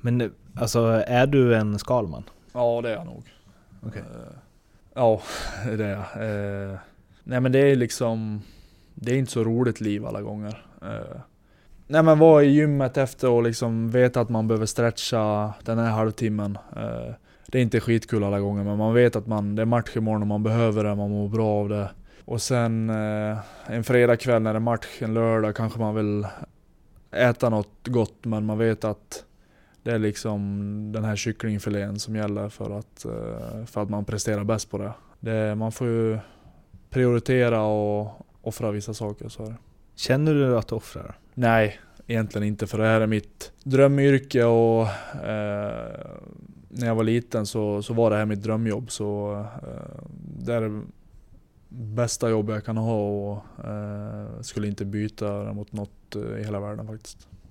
Men alltså, är du en Skalman? Ja det är jag nog. Okej. Eh, Ja, det är jag. Eh, Nej men det är liksom... Det är inte så roligt liv alla gånger. Eh, Nej men vara i gymmet efter och liksom veta att man behöver stretcha den här halvtimmen. Det är inte skitkul alla gånger men man vet att man, det är match imorgon och man behöver det, man mår bra av det. Och sen en fredagkväll när det är match, en lördag kanske man vill äta något gott men man vet att det är liksom den här kycklingfilén som gäller för att, eh, för att man presterar bäst på det. det. Man får ju prioritera och offra vissa saker. Så är det. Känner du att du offrar? Nej, egentligen inte för det här är mitt drömyrke och eh, när jag var liten så, så var det här mitt drömjobb. Så eh, det är det bästa jobb jag kan ha och eh, skulle inte byta det mot något eh, i hela världen faktiskt.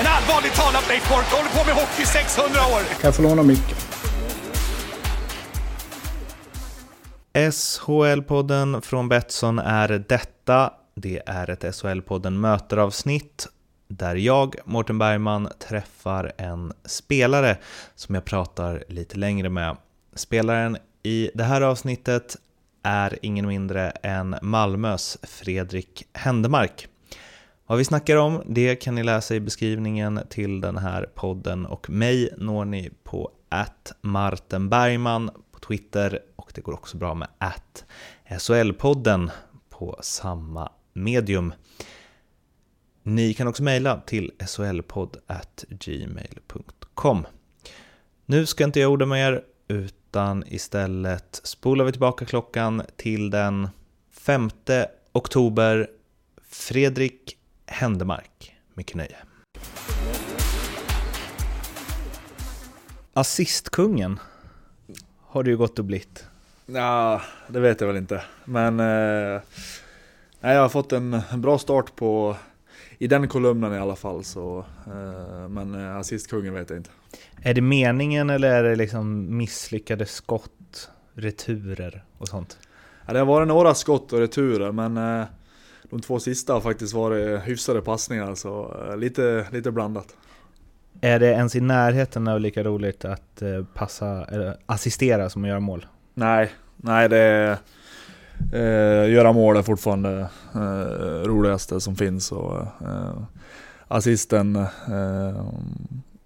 En allvarligt talat Leif Boork håller på med hockey i 600 år! Kan jag få låna micken? SHL-podden från Betsson är detta. Det är ett SHL-podden möteravsnitt där jag, Mårten Bergman, träffar en spelare som jag pratar lite längre med. Spelaren i det här avsnittet är ingen mindre än Malmös Fredrik Händemark. Vad vi snackar om, det kan ni läsa i beskrivningen till den här podden och mig når ni på att Martin Bergman på Twitter och det går också bra med att SHL-podden på samma medium. Ni kan också mejla till solpodd.gmail.com. Nu ska inte jag orda mer utan istället spolar vi tillbaka klockan till den 5 oktober. Fredrik Händemark. Mycket nöje. Assistkungen har du ju gått och blivit. Ja, det vet jag väl inte. Men eh, jag har fått en bra start på i den kolumnen i alla fall. Så, eh, men eh, assistkungen vet jag inte. Är det meningen eller är det liksom misslyckade skott, returer och sånt? Ja, det har varit några skott och returer men eh, de två sista har faktiskt varit hyfsade passningar så eh, lite, lite blandat. Är det ens i närheten av lika roligt att eh, passa, eller assistera som att göra mål? Nej, nej det är eh, göra mål är fortfarande eh, roligaste som finns och eh, assisten eh,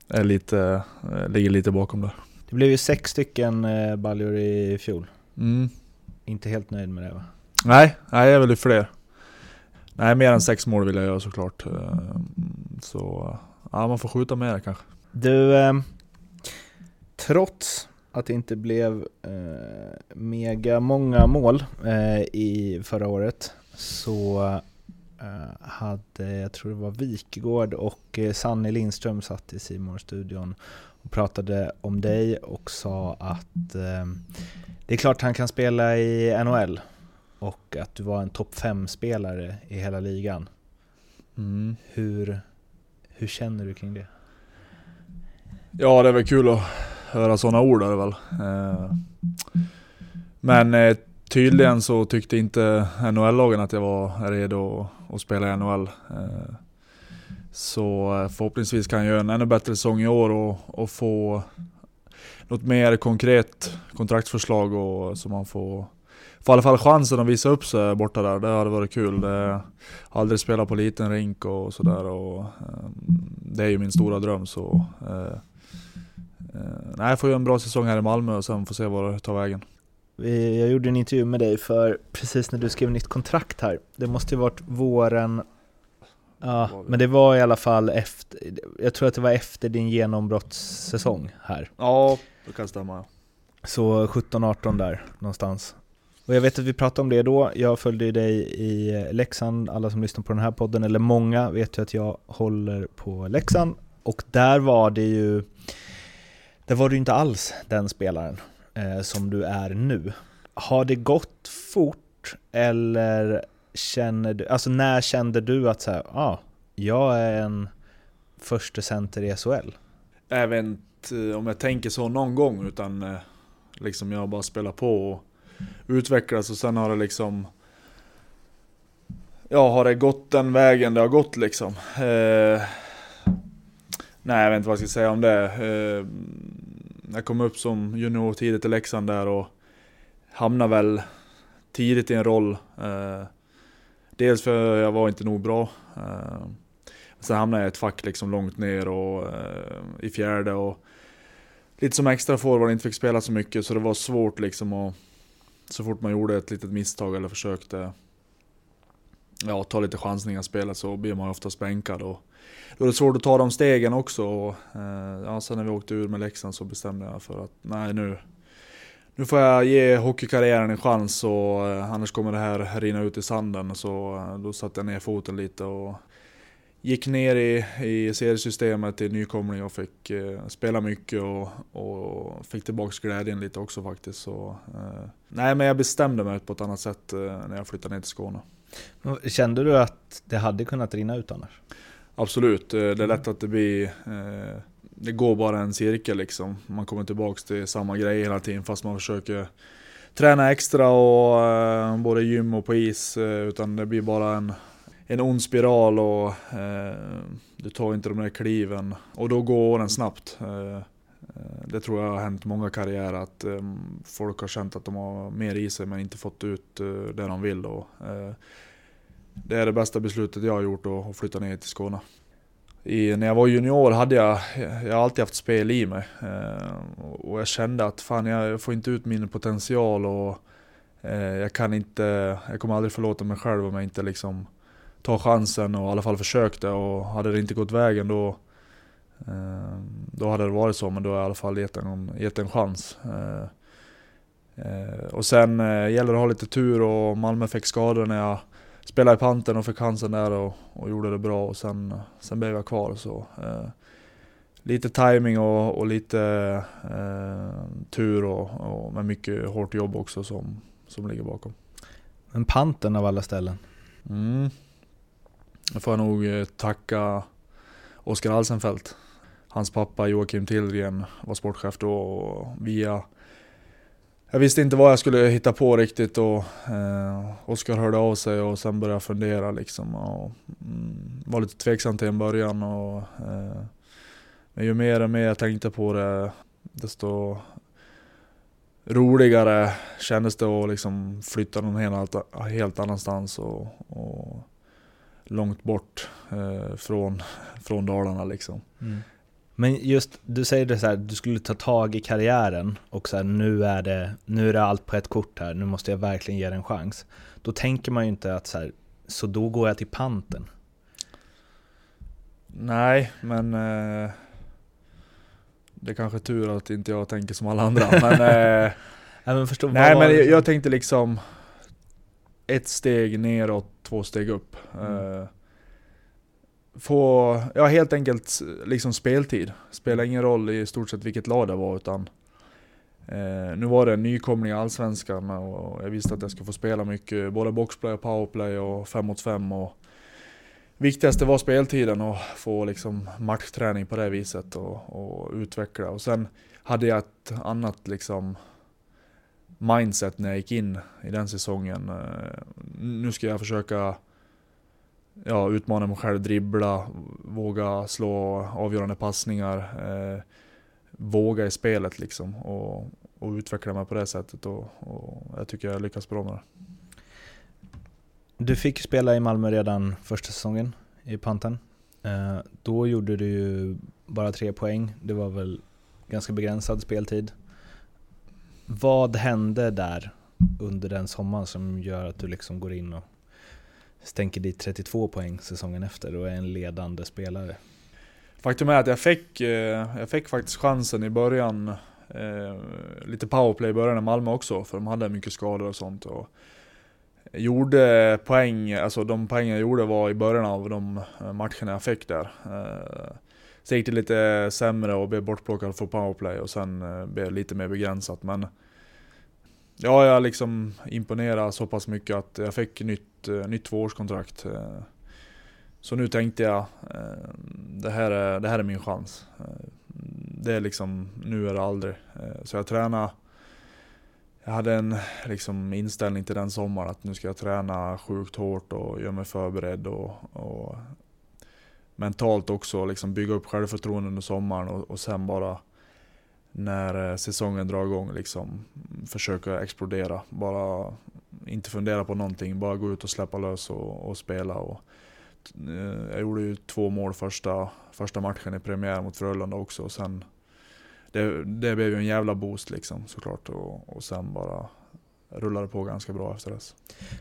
är lite, eh, ligger lite bakom där. Det blev ju sex stycken eh, baljor i fjol. Mm. Inte helt nöjd med det va? Nej, nej jag vill fler. Nej, mer än sex mål vill jag göra såklart. Eh, så ja, man får skjuta mer kanske. Du, eh, trots att det inte blev eh, mega många mål eh, i förra året så eh, hade, jag tror det var Wikegård och eh, Sanny Lindström satt i Simons studion och pratade om dig och sa att det är klart han kan spela i NHL och att du var en topp 5-spelare i hela ligan. Mm. Hur, hur känner du kring det? Ja, det är väl kul att höra sådana ord är det väl. Eh, Men eh, tydligen så tyckte inte NHL-lagen att jag var redo att- spela i NHL. Eh, Så förhoppningsvis kan jag göra en ännu bättre säsong i år och, och få något mer konkret kontraktsförslag och så man får Får i alla fall chansen att visa upp sig borta där, det hade varit kul. Det, aldrig spelat på liten rink och sådär och eh, det är ju min stora dröm så eh, eh, Nej, jag får göra en bra säsong här i Malmö och sen får se vad det tar vägen. Vi- Jag gjorde en intervju med dig för precis när du skrev nytt kontrakt här. Det måste ju varit våren... Ja, men det var i alla fall efter... Jag tror att det var efter din genombrottssäsong här. Ja, det kan stämma. Så 17-18 där någonstans. Och jag vet att vi pratade om det då. Jag följde ju dig i Leksand. Alla som lyssnar på den här podden, eller många, vet ju att jag håller på Leksand. Och där var det ju... Där var du inte alls den spelaren. eh, som du är nu. Har det gått fort eller känner du, alltså när kände du att så här, ah, jag är en första center i SHL? Jag vet inte om jag tänker så någon gång utan eh, liksom jag bara spelar på och utvecklas och sen har det liksom Ja, har det gått den vägen det har gått liksom? Eh, nej, jag vet inte vad jag ska säga om det. Eh, jag kom upp som junior tidigt i Leksand där och hamnade väl tidigt i en roll. Eh, dels för jag var inte nog bra. Eh, sen hamnade jag i ett fack liksom långt ner och eh, i fjärde och lite som extra forward, inte fick spela så mycket så det var svårt liksom att så fort man gjorde ett litet misstag eller försökte ja, ta lite chansningar i spelet så blir man oftast bänkad. Och då är det svårt att ta de stegen också. Och, eh, ja, sen när vi åkte ur med Leksand så bestämde jag för att nej nu, nu får jag ge hockeykarriären en chans och eh, annars kommer det här rinna ut i sanden. Så eh, då satte jag ner foten lite och gick ner i, i seriesystemet i nykomling och fick eh, spela mycket och, och fick tillbaks glädjen lite också faktiskt. Så, eh, nej men jag bestämde mig på ett annat sätt eh, när jag flyttade ner till Skåne. Kände du att det hade kunnat rinna ut annars? Absolut, eh, det är lätt att det blir... Eh, det går bara en cirkel liksom. Man kommer tillbaks till samma grej hela tiden fast man försöker träna extra och eh, både gym och på is. Utan det blir bara en, en ond spiral och eh, du tar inte de där kliven. Och då går åren snabbt. Eh, eh, det tror jag har hänt många karriärer att folk har känt att de har mer i sig men inte fått ut det de vill. Och, det är det bästa beslutet jag har gjort att flytta ner till Skåne. I, när jag var junior hade jag, jag har alltid haft spel i mig. Eh, och jag kände att fan jag får inte ut min potential och eh, jag kan inte, jag kommer aldrig förlåta mig själv om jag inte liksom tar chansen och i alla fall försökte och hade det inte gått vägen då eh, då hade det varit så men då har jag i alla fall gett en, gett en chans. Eh, eh, och sen gäller det att ha lite tur och Malmö fick skador när jag spelade i panten och fick chansen där och, och gjorde det bra och sen, sen blev jag kvar. Så, eh, lite timing och, och lite eh, tur och, och med mycket hårt jobb också som, som ligger bakom. Men panten av alla ställen? Mm. Jag får nog eh, tacka Oskar Alsenfelt. Hans pappa Joakim Tillgren var sportchef då och via jag visste inte vad jag skulle hitta på riktigt och eh, Oskar hörde av sig och sen började jag fundera liksom. Och, mm, var lite tveksam till en början och eh, men ju mer och mer jag tänkte på det desto roligare kändes det att liksom flytta någon helt, helt annanstans och, och långt bort eh, från, från Dalarna liksom. Mm. Men just, du säger det så här, du skulle ta tag i karriären och så här, nu, är det, nu är det allt på ett kort här, nu måste jag verkligen ge det en chans. Då tänker man ju inte att så här, så då går jag till panten. Nej, men eh, det är kanske tur att inte jag tänker som alla andra. men, eh, nej, men, förstå, nej, men jag, jag, tänkte liksom ett steg neråt, två steg upp. Mm. Eh, få, ja helt enkelt liksom speltid. Spelar ingen roll i stort sett vilket lag det var utan eh, Nu var det en nykomling i Allsvenskan och jag visste att jag skulle få spela mycket, både boxplay och powerplay och 5 mot 5 och Viktigaste var speltiden och få liksom matchträning på det viset och, och utveckla. Och sen hade jag ett annat liksom mindset när jag gick in i den säsongen. Eh, nu ska jag försöka ja, utmana mig själv, dribbla, våga slå avgörande passningar. Eh, våga i spelet liksom och, och utveckla mig på det sättet och, och jag tycker jag lyckas bra med det. Du fick spela i Malmö redan första säsongen i Panten. Eh, då gjorde du ju bara tre poäng, det var väl ganska begränsad speltid. Vad hände där under den sommaren som gör att du liksom går in och stänker dit 32 poäng säsongen efter och är en ledande spelare. Faktum är att jag fick, eh, jag fick faktiskt chansen i början, eh, lite powerplay i början i Malmö också, för de hade mycket skador och sånt. Och gjorde poäng, alltså de poäng jag gjorde var i början av de matcherna jag fick där. Eh, Sen gick det lite sämre och blev bortplockad för powerplay och sen eh, blev det lite mer begränsat. Men ja, jag liksom imponerade så pass mycket att jag fick nytt, eh, nytt tvåårskontrakt. Eh, så nu tänkte jag, det här är, det här är min chans. Det är liksom, nu är det aldrig. Så jag tränade jag hade en liksom, inställning till den sommaren att nu ska jag träna sjukt hårt och göra mig förberedd och, och mentalt också liksom bygga upp självförtroende under sommaren och, och sen bara när eh, säsongen drar igång liksom försöka explodera. Bara inte fundera på någonting, bara gå ut och släppa lös och, och spela. Och, eh, jag gjorde ju två mål första, första matchen i premiär mot Frölunda också och sen det, det blev ju en jävla boost liksom såklart och, och sen bara rullade på ganska bra efter dess.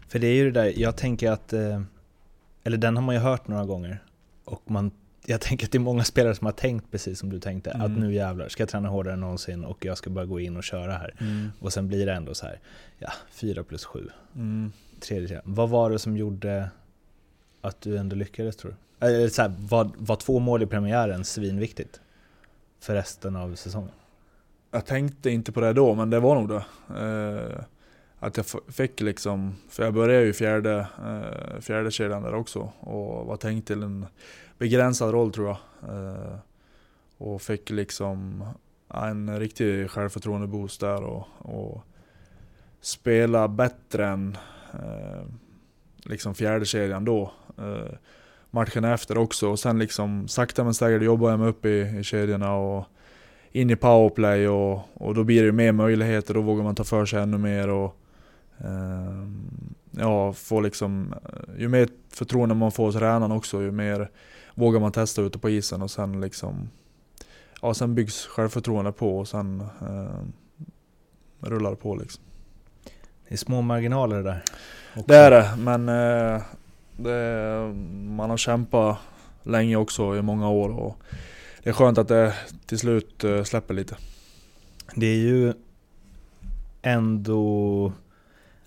För det är ju det där, jag tänker att, eh, eller den har man ju hört några gånger. Och man, jag tänker att det är många spelare som har tänkt precis som du tänkte, att Mm. nu jävlar ska jag träna hårdare än någonsin och jag ska bara gå in och köra här. Och sen blir det ändå så här, ja, 4 plus 7, Mm. tredje. Vad var det som gjorde att du ändå lyckades tror du? Eller så här, var, var två mål i premiären svinviktigt? För resten av säsongen? Jag tänkte inte på det då, men det var nog det. Eh, att jag fick liksom, för jag började ju i fjärde, eh, fjärde kedjan där också och var tänkt till en begränsad roll tror jag. Eh, och fick liksom en riktig självförtroende-boost där och, och spela bättre än eh, liksom fjärde kedjan då. Eh, matchen efter också och sen liksom sakta men säkert jobbade jag mig upp i, i kedjorna och in i powerplay och, och då blir det ju mer möjligheter, då vågar man ta för sig ännu mer och ja, få liksom, eh, ju mer förtroende man får hos tränaren också, ju mer vågar man testa ute på isen och sen liksom, ja sen byggs självförtroende på och sen ehm, rullar det på liksom. Det är små marginaler det där. också. Det är det, men eh, det, man har kämpat länge också i många år och det är skönt att det till slut eh, släpper lite. Det är ju ändå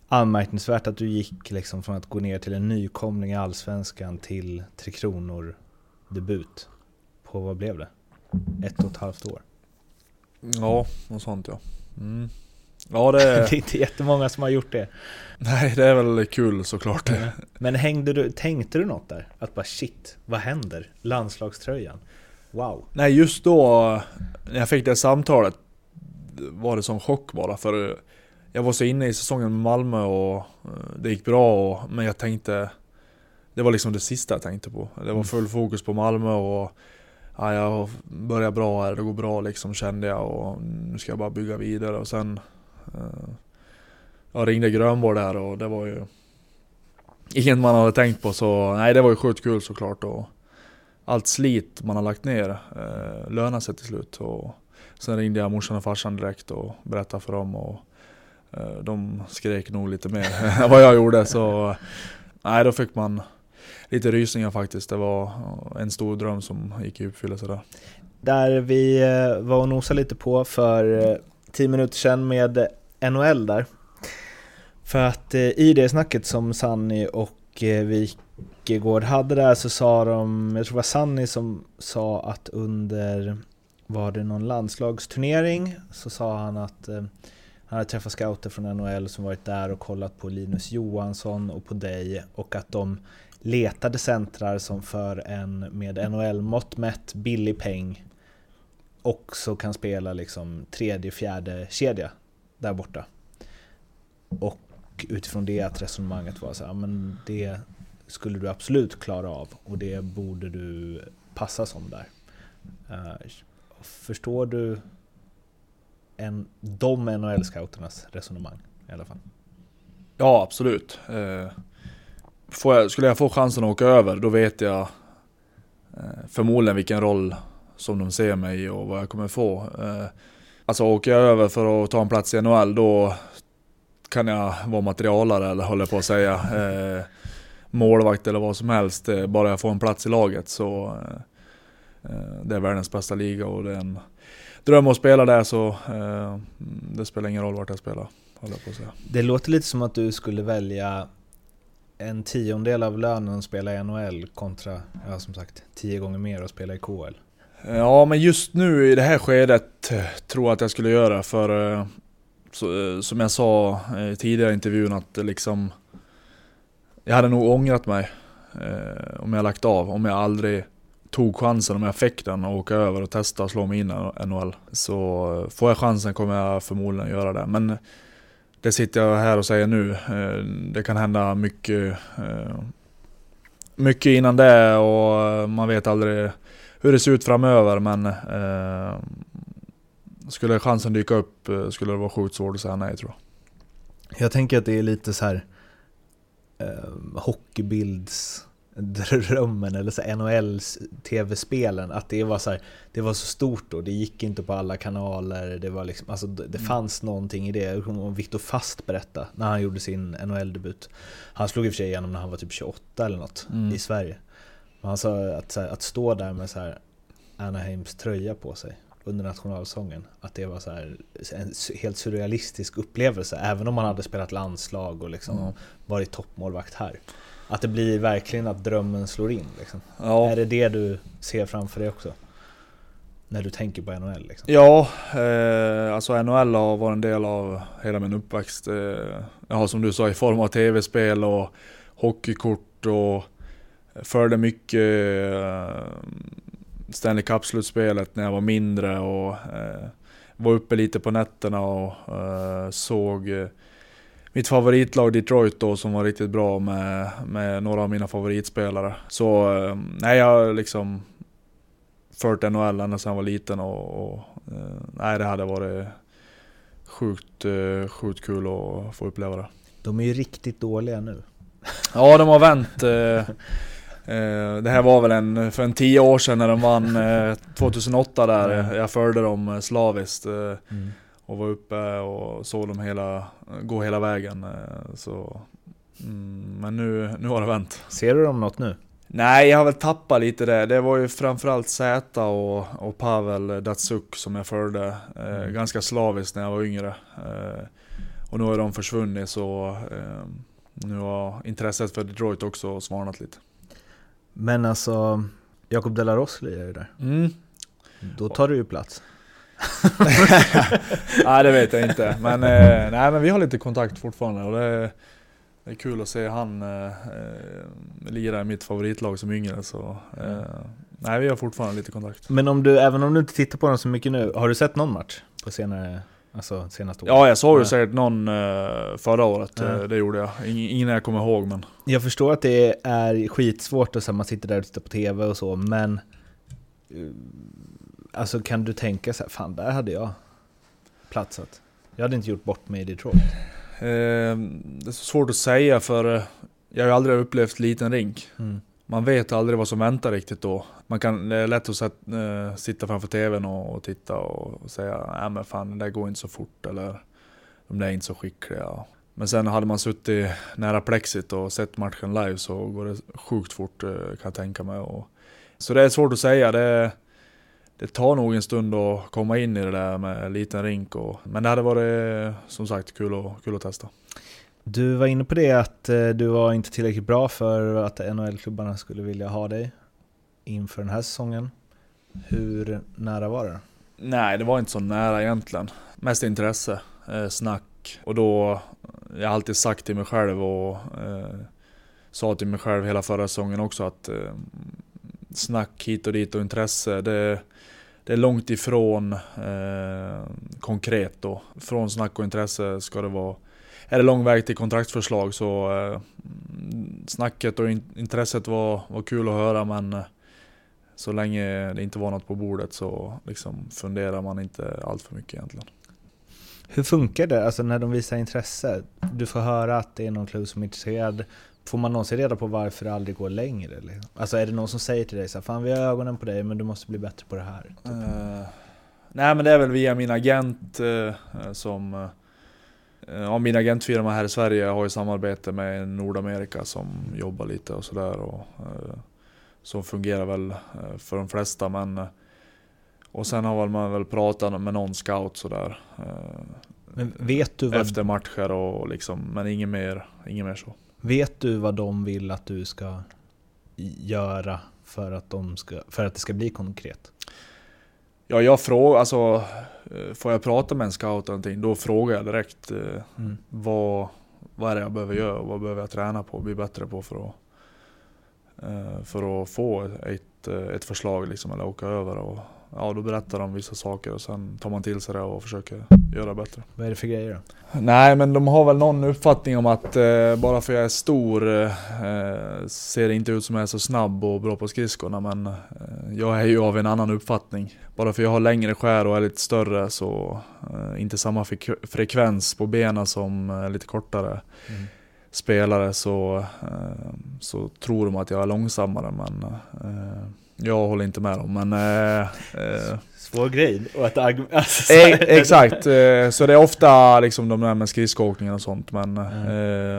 anmärkningsvärt att du gick liksom från att gå ner till en nykomling i Allsvenskan till Tre Kronor debut. På vad blev det? Ett och ett halvt år. Ja, något sånt ja. Mm. Ja det Det är inte jättemånga som har gjort det. nej, det är väl kul såklart. Men hängde du, tänkte du något där? Att bara shit, vad händer? Landslagströjan? Wow. Nej just då, när jag fick det samtalet var det som chock bara för jag var så inne i säsongen med Malmö och eh, det gick bra och, men jag tänkte Det var liksom det sista jag tänkte på. Det var full fokus på Malmö och ja, jag börjar bra här, det går bra liksom kände jag och nu ska jag bara bygga vidare och sen eh, Jag ringde Grönborg där och det var ju Inget man hade tänkt på så nej det var ju sjukt kul såklart och allt slit man har lagt ner eh, lönar sig till slut. Och sen ringde jag morsan och farsan direkt och berättade för dem och Eh, de skrek nog lite mer än vad jag gjorde. Så nej, då fick man lite rysningar faktiskt. Det var eh, en stor dröm som gick i uppfyllelse där. Där vi eh, var och nosade lite på för 10 minuter sedan med NHL där. För att i det snacket som Sanni och Wikegård hade där så sa de, jag tror det var Sanni som sa att under, var det någon landslagsturnering, så sa han att eh, han hade träffat scouter från NHL som varit där och kollat på Linus Johansson och på dig och att de letade centrar som för en med NHL-mått mätt billig peng också kan spela liksom tredje, fjärde kedja där borta. Och utifrån det att resonemanget var så här, men det skulle du absolut klara av och det borde du passa som där. Eh, förstår du än de NHL-scouternas resonemang i alla fall? Ja, absolut. Eh, får jag, skulle jag få chansen att åka över, då vet jag eh, förmodligen vilken roll som de ser mig i och vad jag kommer få. Eh, alltså åker jag över för att ta en plats i NHL, då kan jag vara materialare eller håller på att säga. Målvakt eller vad som helst, bara jag får en plats i laget så det är världens bästa liga och det är en dröm att spela där så eh, det spelar ingen roll vart jag spelar, håller på säga. Det låter lite som att du skulle välja en tiondel av lönen att spela i NHL kontra, ja som sagt, tio gånger mer att spela i KL. Ja, men just nu i det här skedet eh, tror jag att jag skulle göra för eh, så, eh, som jag sa i tidigare intervjun att liksom Jag hade nog ångrat mig eh, om jag lagt av, om jag aldrig tog chansen, om jag fick den och åka över och testa och slå mig in i NHL. Så får jag chansen kommer jag förmodligen göra det. Men det sitter jag här och säger nu. Eh, det kan hända mycket, eh, mycket innan det och eh, man vet aldrig hur det ser ut framöver men skulle chansen dyka upp skulle det vara sjukt svårt att säga nej tror jag. Jag tänker att det är lite så här eh, hockeybilds drömmen eller så NHLs tv-spelen, att det var så här, det var så stort då, det gick inte på alla kanaler, det var liksom, alltså det mm. fanns någonting i det. Jag kommer Viktor Fast berätta när han gjorde sin NHL-debut. Han slog i och för sig igenom när han var typ 28 eller något mm. i Sverige. Men han sa att, här, att stå där med så här Anaheims tröja på sig under nationalsången, att det var så här en helt surrealistisk upplevelse, även om man hade spelat landslag och liksom mm. varit toppmålvakt här. Att det blir verkligen att drömmen slår in liksom. ja. Är det det du ser framför dig också? När du tänker på NHL liksom? Ja, eh, alltså NHL har varit en del av hela min uppväxt. Eh, har som du sa i form av tv-spel och hockeykort och följde mycket eh, Stanley Cup-slutspelet när jag var mindre och eh, var uppe lite på nätterna och eh, såg eh, mitt favoritlag Detroit då som var riktigt bra med, med några av mina favoritspelare. Så eh, nej, jag har liksom följt NHL ända sedan jag var liten och, och eh, nej, det hade varit sjukt, eh, sjukt kul att få uppleva det. De är ju riktigt dåliga nu. Ja, de har vänt. Det här var väl en, för en tio år sedan när de vann 2008 där. Jag följde dem slaviskt. Mm och var uppe och såg dem hela, gå hela vägen. Eh, så, mm, men nu, nu har det vänt. Ser du dem något nu? Nej, jag har väl tappat lite det. Det var ju framförallt Zäta och, och Pavel Datsuk som jag följde eh, mm. ganska slaviskt när jag var yngre. Eh, och nu har de försvunnit så eh, nu har intresset för Detroit också svalnat lite. Men alltså, Jakob Delarosli är ju där. Mm. Då tar du ju plats. nej det vet jag inte. Men, eh, nej, men vi har lite kontakt fortfarande och det är, det är kul att se han eh, eh lira i mitt favoritlag som yngre. Så, eh, nej vi har fortfarande lite kontakt. Men om du, även om du inte tittar på dem så mycket nu, har du sett någon match på senare? Alltså senaste året? Ja, jag såg ju säkert någon uh, förra året. Mm. Det gjorde jag. Ingen jag kommer ihåg men... Jag förstår att det är skitsvårt och så man sitter där och tittar på TV och så, men Alltså kan du tänka så här, fan där hade jag platsat. Jag hade inte gjort bort mig i Detroit. Eh, det är så svårt att säga för eh, jag har ju aldrig upplevt liten rink. Mm. Man vet aldrig vad som väntar riktigt då. Man kan, det är lätt att sätt, äh, sitta framför TVn och, och titta och, och säga nej men fan det där går inte så fort eller de där är inte så skickliga. Men sen hade man suttit nära plexit och sett matchen live så går det sjukt fort eh, kan jag tänka mig. Och, så det är svårt att säga. Det, det tar nog en stund att komma in i det där med liten rink. Och, men det hade varit som sagt kul, och, kul att testa. Du var inne på det att eh, du var inte tillräckligt bra för att NHL-klubbarna skulle vilja ha dig inför den här säsongen. Hur nära var det? Nej, det var inte så nära egentligen. Mest intresse, eh, snack. Och då, jag har alltid sagt till mig själv och eh, sa till mig själv hela förra säsongen också att eh, snack hit och dit och intresse, det, det är långt ifrån eh, konkret då. Från snack och intresse ska det vara är det lång väg till kontraktsförslag så eh, snacket och in, intresset var, var kul att höra men eh, så länge det inte var något på bordet så liksom funderar man inte allt för mycket egentligen. Hur funkar det, alltså när de visar intresse? Du får höra att det är någon klubb som är intresserad. Får man någonsin reda på varför det aldrig går längre? Alltså är det någon som säger till dig så här, Fan vi har ögonen på dig men du måste bli bättre på det här? Typ. Uh, nej men det är väl via min agent uh, som uh, Ja, min agentfirma här i Sverige har ju samarbete med Nordamerika som jobbar lite och sådär. Och, som fungerar väl för de flesta men och sen har man väl pratat med någon scout sådär. Men vet du vad... Efter matcher och liksom, men inget mer, inget mer så. Vet du vad de vill att du ska göra för att, de ska, för att det ska bli konkret? Ja, jag frågar, alltså får jag prata med en scout eller någonting, då frågar jag direkt eh, Mm. vad, vad är det jag behöver göra och vad behöver jag träna på och bli bättre på för att, eh, för att få ett, eh, ett förslag liksom, eller åka över. Och, ja, då berättar de vissa saker och sen tar man till sig det och försöker göra bättre. Vad är det för grejer då? Nej men de har väl någon uppfattning om att eh, bara för jag är stor eh, ser det inte ut som jag är så snabb och bra på skridskorna men eh, jag är ju av en annan uppfattning. Bara för jag har längre skär och är lite större så eh, inte samma fre- frekvens på benen som eh, lite kortare Mm. spelare så, eh, så tror de att jag är långsammare men jag håller inte med dem. Men, eh, eh, Svår grej. Och att alltså, så E- exakt, eh, så det är ofta liksom de där med skridskoåkningen och sånt men Mm.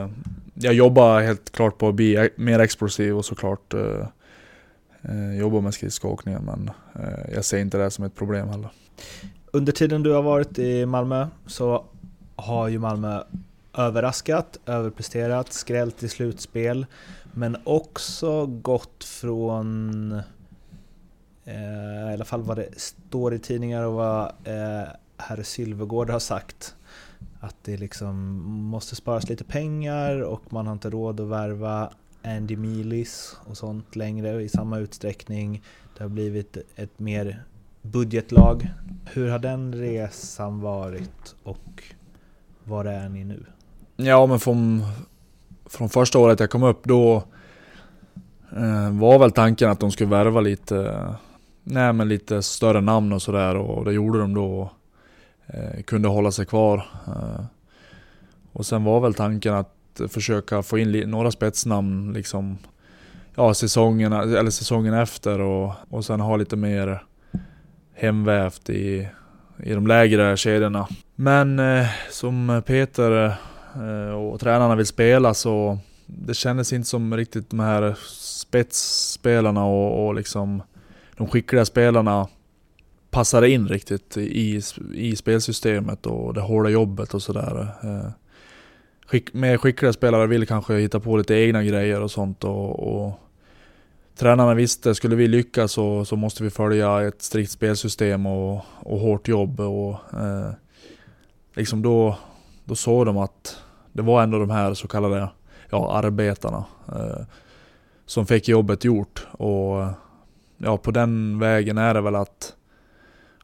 eh, jag jobbar helt klart på att bli e- mer explosiv och såklart eh, jobba med skridskoåkningen men jag ser inte det som ett problem heller. Under tiden du har varit i Malmö så har ju Malmö överraskat, överpresterat, skrällt i slutspel men också gått från eh, i alla fall vad det står i tidningar och vad eh, herr Sylvegård har sagt att det liksom måste sparas lite pengar och man har inte råd att värva Andy Milis och sånt längre i samma utsträckning. Det har blivit ett mer budgetlag. Hur har den resan varit och var är ni nu? Ja men från, från första året jag kom upp då eh, var väl tanken att de skulle värva lite, nej men lite större namn och sådär och det gjorde de då. Eh, kunde hålla sig kvar. Eh, och sen var väl tanken att försöka få in några spetsnamn liksom Ja säsongen, eller säsongen efter och, och sen ha lite mer hemvävt i, i de lägre kedjorna. Men eh, som Peter eh, och tränarna vill spela så det kändes inte som riktigt de här spetsspelarna och, och liksom de skickliga spelarna passade in riktigt i, i spelsystemet och det hårda jobbet och sådär. Eh, skick, mer skickliga spelare vill kanske hitta på lite egna grejer och sånt och, och Tränarna visste, skulle vi lyckas så, så måste vi följa ett strikt spelsystem och, och hårt jobb och eh, liksom då, då såg de att det var ändå de här så kallade ja, arbetarna eh, som fick jobbet gjort. Och ja, på den vägen är det väl att,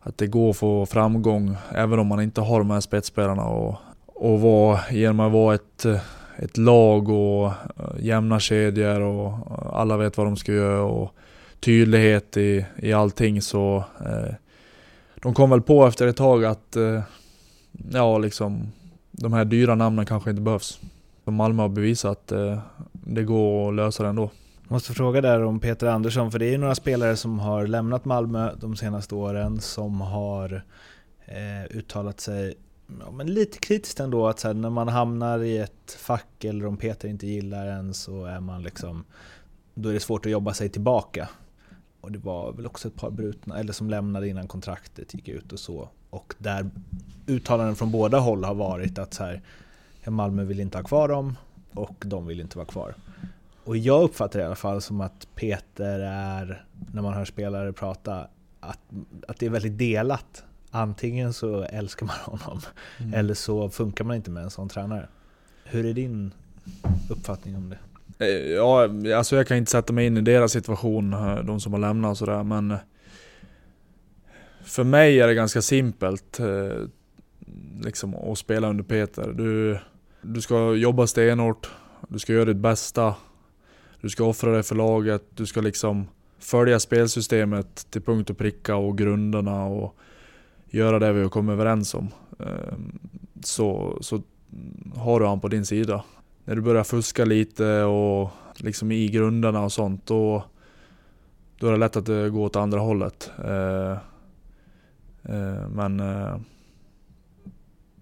att det går att få framgång även om man inte har de här spetsspelarna. Och, och vara, genom att vara ett, ett lag och eh, jämna kedjor och eh, alla vet vad de ska göra och tydlighet i, i allting så eh, de kom väl på efter ett tag att eh, ja, liksom de här dyra namnen kanske inte behövs. Malmö har bevisat att eh, det går att lösa det ändå. Måste fråga där om Peter Andersson, för det är ju några spelare som har lämnat Malmö de senaste åren som har eh, uttalat sig ja, men lite kritiskt ändå att så här, när man hamnar i ett fack eller om Peter inte gillar en så är man liksom då är det svårt att jobba sig tillbaka. Och det var väl också ett par brutna, eller som lämnade innan kontraktet gick ut och så. Och där uttalanden från båda håll har varit att så här, Malmö vill inte ha kvar dem och de vill inte vara kvar. Och jag uppfattar det i alla fall som att Peter är, när man hör spelare prata, att, att det är väldigt delat. Antingen så älskar man honom Mm. eller så funkar man inte med en sån tränare. Hur är din uppfattning om det? Eh, Ja, alltså jag kan inte sätta mig in i deras situation, eh, de som har lämnat och sådär men eh, För mig är det ganska simpelt liksom att spela under Peter. Du, du ska jobba stenhårt, du ska göra ditt bästa, du ska offra dig för laget, du ska liksom följa spelsystemet till punkt och pricka och grunderna och göra det vi har kommit överens om. Ehm, så, så har du han på din sida när du börjar fuska lite och liksom i grunderna och sånt då, då är det lätt att det går åt andra hållet. Ehm, ehm, men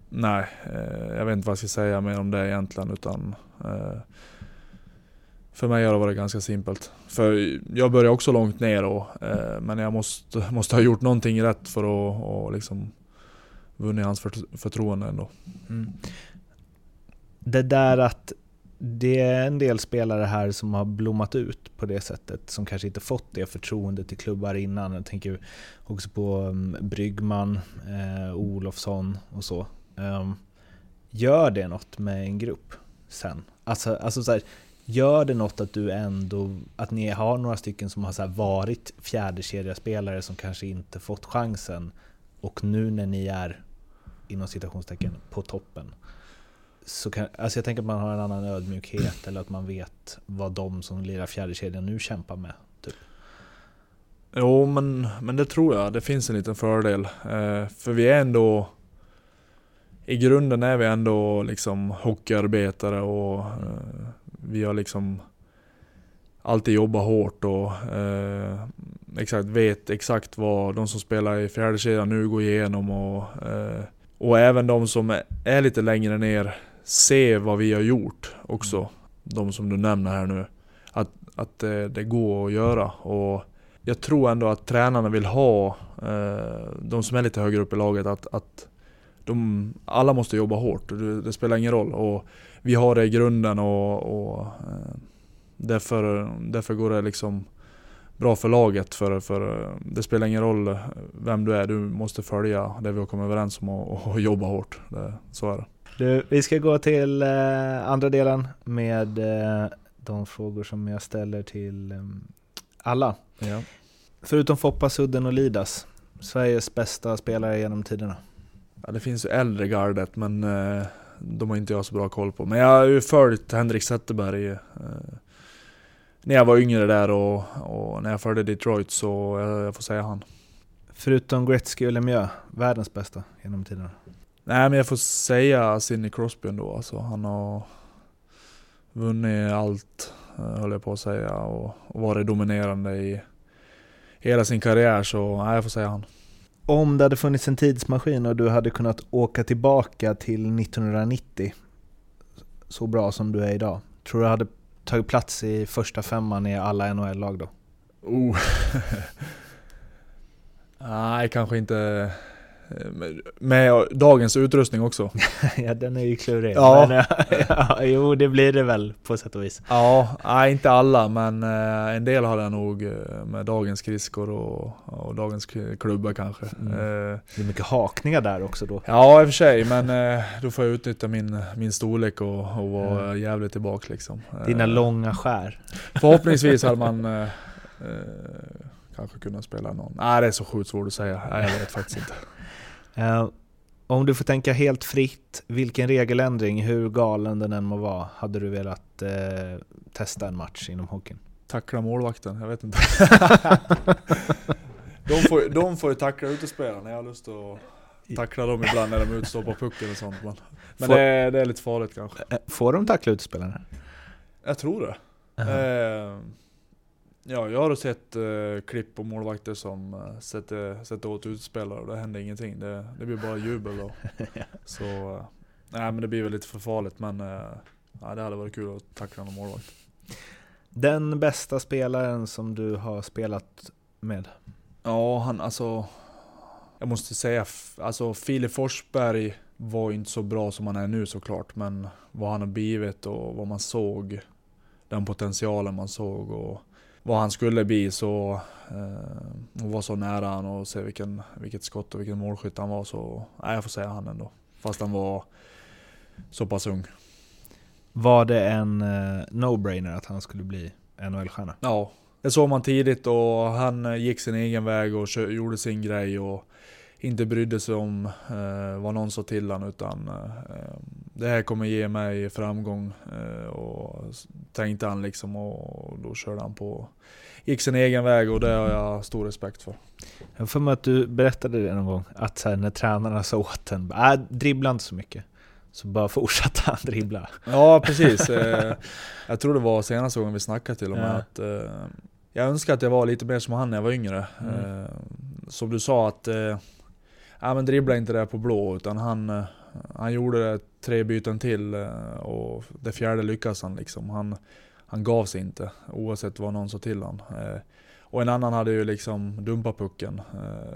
nej, eh, jag vet inte vad jag ska säga mer om det egentligen utan eh, för mig har det varit ganska simpelt. För jag började också långt ner då, eh, men jag måste, måste ha gjort någonting rätt för att och liksom vunnit hans fört- förtroende ändå. Mm. Det där att det är en del spelare här som har blommat ut på det sättet, som kanske inte fått det förtroendet i klubbar innan. Jag tänker också på um, Bryggman, eh, Olofsson och så. Um, gör det något med en grupp sen? Alltså, alltså så här, gör det något att du ändå, att ni har några stycken som har så varit fjärdekedjaspelare som kanske inte fått chansen och nu när ni är inom citationstecken på toppen så kan, alltså jag tänker att man har en annan ödmjukhet eller att man vet vad de som lirar fjärdekedjan nu kämpar med. Typ. Jo, men, men det tror jag. Det finns en liten fördel. Eh, för vi är ändå... I grunden är vi ändå liksom hockeyarbetare och eh, vi har liksom alltid jobbat hårt och eh, exakt vet exakt vad de som spelar i fjärde kedjan nu går igenom och, eh, och även de som är lite längre ner ser vad vi har gjort också. Mm. De som du nämner här nu. Att, att det, det går att göra. Och jag tror ändå att tränarna vill ha, eh, de som är lite högre upp i laget, att, att de, alla måste jobba hårt. Det, det, spelar ingen roll. Och vi har det i grunden och, och eh, därför, därför går det liksom bra för laget. För, för det spelar ingen roll vem du är, du måste följa det vi har kommit överens om och, och jobba hårt. Det, så är det. Du, vi ska gå till eh, andra delen med eh, de frågor som jag ställer till eh, alla. Ja. Förutom Foppa, Sudden och Lidas, Sveriges bästa spelare genom tiderna? Ja, det finns ju äldre gardet, men eh, de har inte jag så bra koll på. Men jag har ju följt Henrik Zetterberg eh, när jag var yngre där och, och, när jag följde Detroit, så jag, jag får säga han. Förutom Gretzky och Lemieux, världens bästa genom tiderna? Nej men jag får säga Sidney Crosby ändå. Alltså, han har vunnit allt, eh, höll jag på att säga, och varit dominerande i hela sin karriär. Så nej, jag får säga han. Om det hade funnits en tidsmaskin och du hade kunnat åka tillbaka till 1990, så bra som du är idag, tror du hade tagit plats i första femman i alla NHL-lag då? Oh. Nej, kanske inte med dagens utrustning också. ja, den är ju klurig. Ja. Men, ja, jo, det blir det väl på sätt och vis. Ja, nej, inte alla, men eh, en del har jag nog eh, med dagens skridskor och, och dagens klubba kanske. Mm. Eh, det är mycket hakningar där också då. Ja, i och för sig, men då får jag utnyttja min, min storlek och, och vara mm. jävligt tillbaka liksom. Dina långa skär. Förhoppningsvis hade man eh, kanske kunnat spela någon. Nej, det är så sjukt svårt att säga. Nej, jag vet faktiskt inte. Uh, om du får tänka helt fritt, vilken regeländring, hur galen den än må vara, hade du velat uh, testa en match inom hockeyn? Tackla målvakten, jag vet inte. de, får, de får ju tackla utespelarna, jag har lust att tackla dem ibland när de utstoppar pucken och sånt. Men, men får, det, är, det, är lite farligt kanske. Eh, får de tackla utespelarna? Jag tror det. Uh -huh. Ja, jag har sett uh, klipp på målvakter som uh, sätter, sätter åt utspelare och det händer ingenting. Det, det blir bara jubel då. Så, uh, nej men det blir väl lite för farligt men ja, det hade varit kul att tackla någon målvakt. Den bästa spelaren som du har spelat med? Ja, han alltså... Jag måste säga, alltså Filip Forsberg var inte så bra som han är nu såklart, men vad han har blivit och vad man såg, den potentialen man såg och vad han skulle bli så, eh, och var så nära han och se vilken, vilket skott och vilken målskytt han var så, nej jag får säga han ändå. Fast han var så pass ung. Var det en eh, no-brainer att han skulle bli NHL-stjärna? Ja, det såg man tidigt och han eh, gick sin egen väg och gjorde sin grej och inte brydde sig om eh, vad någon sa till honom utan eh, det här kommer ge mig framgång eh, och tänkte han liksom och då körde han på. Gick sin egen väg och det har jag stor respekt för. Jag får mig att du berättade det någon gång, att så här, när tränarna sa åt en, äh, dribbla inte så mycket. Så bara fortsatte han dribbla. Ja precis. Eh, jag tror det var senaste gången vi snackade till och med ja. att eh, jag önskar att jag var lite mer som han när jag var yngre. Mm. Som du sa att ja, men dribbla inte det på blå, utan han, eh, han gjorde tre byten till eh, och det fjärde lyckas han liksom. Han, han gav sig inte, oavsett vad någon sa till honom. Eh, och en annan hade ju liksom dumpat pucken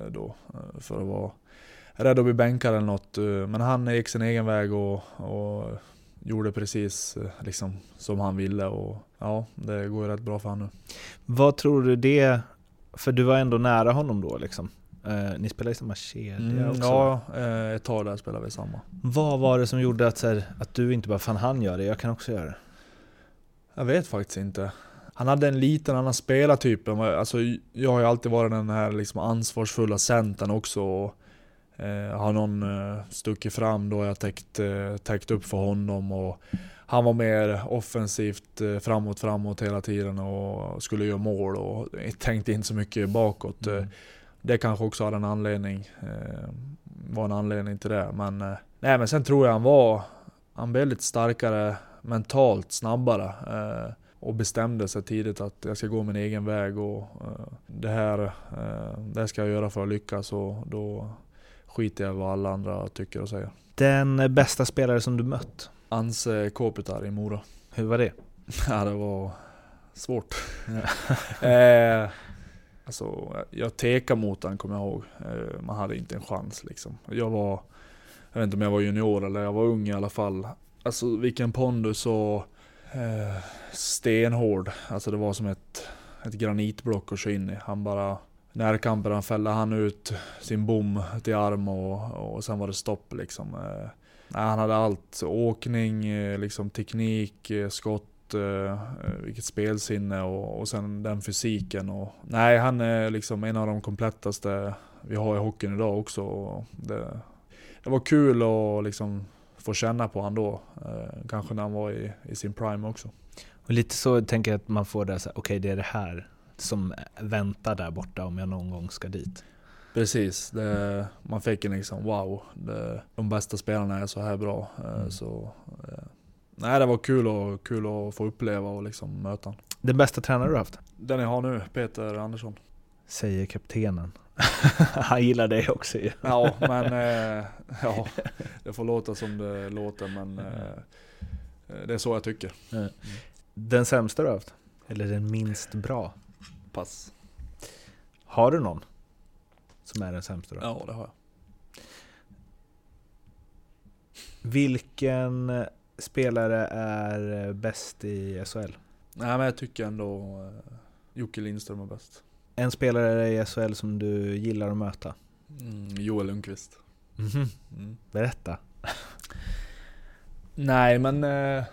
då, för att vara rädd att bli bänkad eller något. Men han gick sin egen väg och, och gjorde precis liksom, som han ville och ja, det går ju rätt bra för honom nu. Vad tror du det, för du var ändå nära honom då liksom? Eh, ni spelar i samma kedja Mm, också? ja, eh, ett tag där spelade vi samma. Vad var det som gjorde att, så här, att du inte bara 'Fan han gör det, jag kan också göra det' Jag vet faktiskt inte. Han hade en liten annan spelartyp. Alltså, jag har ju alltid varit den här liksom ansvarsfulla centern också. Och, eh, har någon eh, stuckit fram då har jag täckt, eh, täckt upp för honom. Och han var mer offensivt eh, framåt, framåt hela tiden och skulle göra mål och tänkte inte så mycket bakåt. Mm. Det kanske också hade en anledning. Eh, var en anledning till det. Men, eh, nej, men sen tror jag han var, han blev lite starkare mentalt, snabbare. Eh, och bestämde sig tidigt att jag ska gå min egen väg och det, här, det här ska jag göra för att lyckas och då skiter jag i vad alla andra tycker och säger. Den bästa spelare som du mött? Anse Kopitar i Mora. Hur var det? Ja, det var svårt. eh, alltså, jag tekade mot han kommer jag ihåg. Eh, man hade inte en chans liksom. Jag var, jag vet inte om jag var junior eller jag var ung i alla fall. Alltså vilken pondus och eh, stenhård. Alltså det var som ett, ett granitblock att köra in i. Han bara Närkampen han fällde han ut sin bom till arm och, och sen var det stopp liksom. Eh, han hade allt. Åkning, eh, liksom teknik, eh, skott, vilket spelsinne och, och sen den fysiken. Och, nej, han är liksom en av de komplettaste vi har i hockeyn idag också. Det, det var kul att liksom få känna på han då. Eh, kanske när han var i, i sin prime också. Och lite så tänker jag att man får det okej det är det här som väntar där borta om jag någon gång ska dit. Precis, det, man fick en liksom wow, det, de bästa spelarna är så här bra. Eh, Mm. Så, eh, nej, det var kul, och, kul att få uppleva och liksom möta honom. Den bästa tränare du haft? Den jag har nu, Peter Andersson. Säger kaptenen. Han gillar dig också ju. Ja, men eh, ja, det får låta som det låter, men eh, det är så jag tycker. Den sämsta du haft? Eller den minst bra? Pass. Har du någon? Som är den sämsta då? Ja, det har jag. Vilken spelare är bäst i SHL? Nej, men jag tycker ändå eh, Jocke Lindström är bäst. En spelare i SHL som du gillar att möta? Mm, Joel Lundqvist. Mhm. Mm. Berätta. Nej, men eh,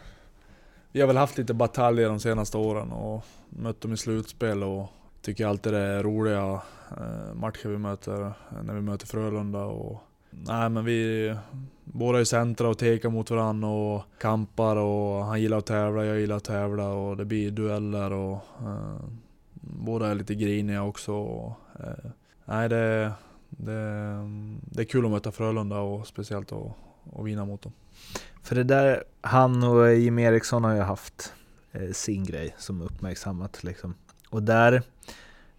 vi har väl haft lite bataljer de senaste åren och mött dem i slutspel och tycker alltid det är roliga eh, matcher vi möter eh, när vi möter Frölunda. Och, nej, men vi båda är centra och tekar mot varandra och kampar och han gillar att tävla, jag gillar att tävla och det blir dueller och eh, båda är lite griniga också. Och, eh, nej, det, det, det är kul att möta Frölunda och speciellt att, att vinna mot dem. För det där, han och Jim Eriksson har ju haft eh, sin grej som uppmärksammat liksom. Och där,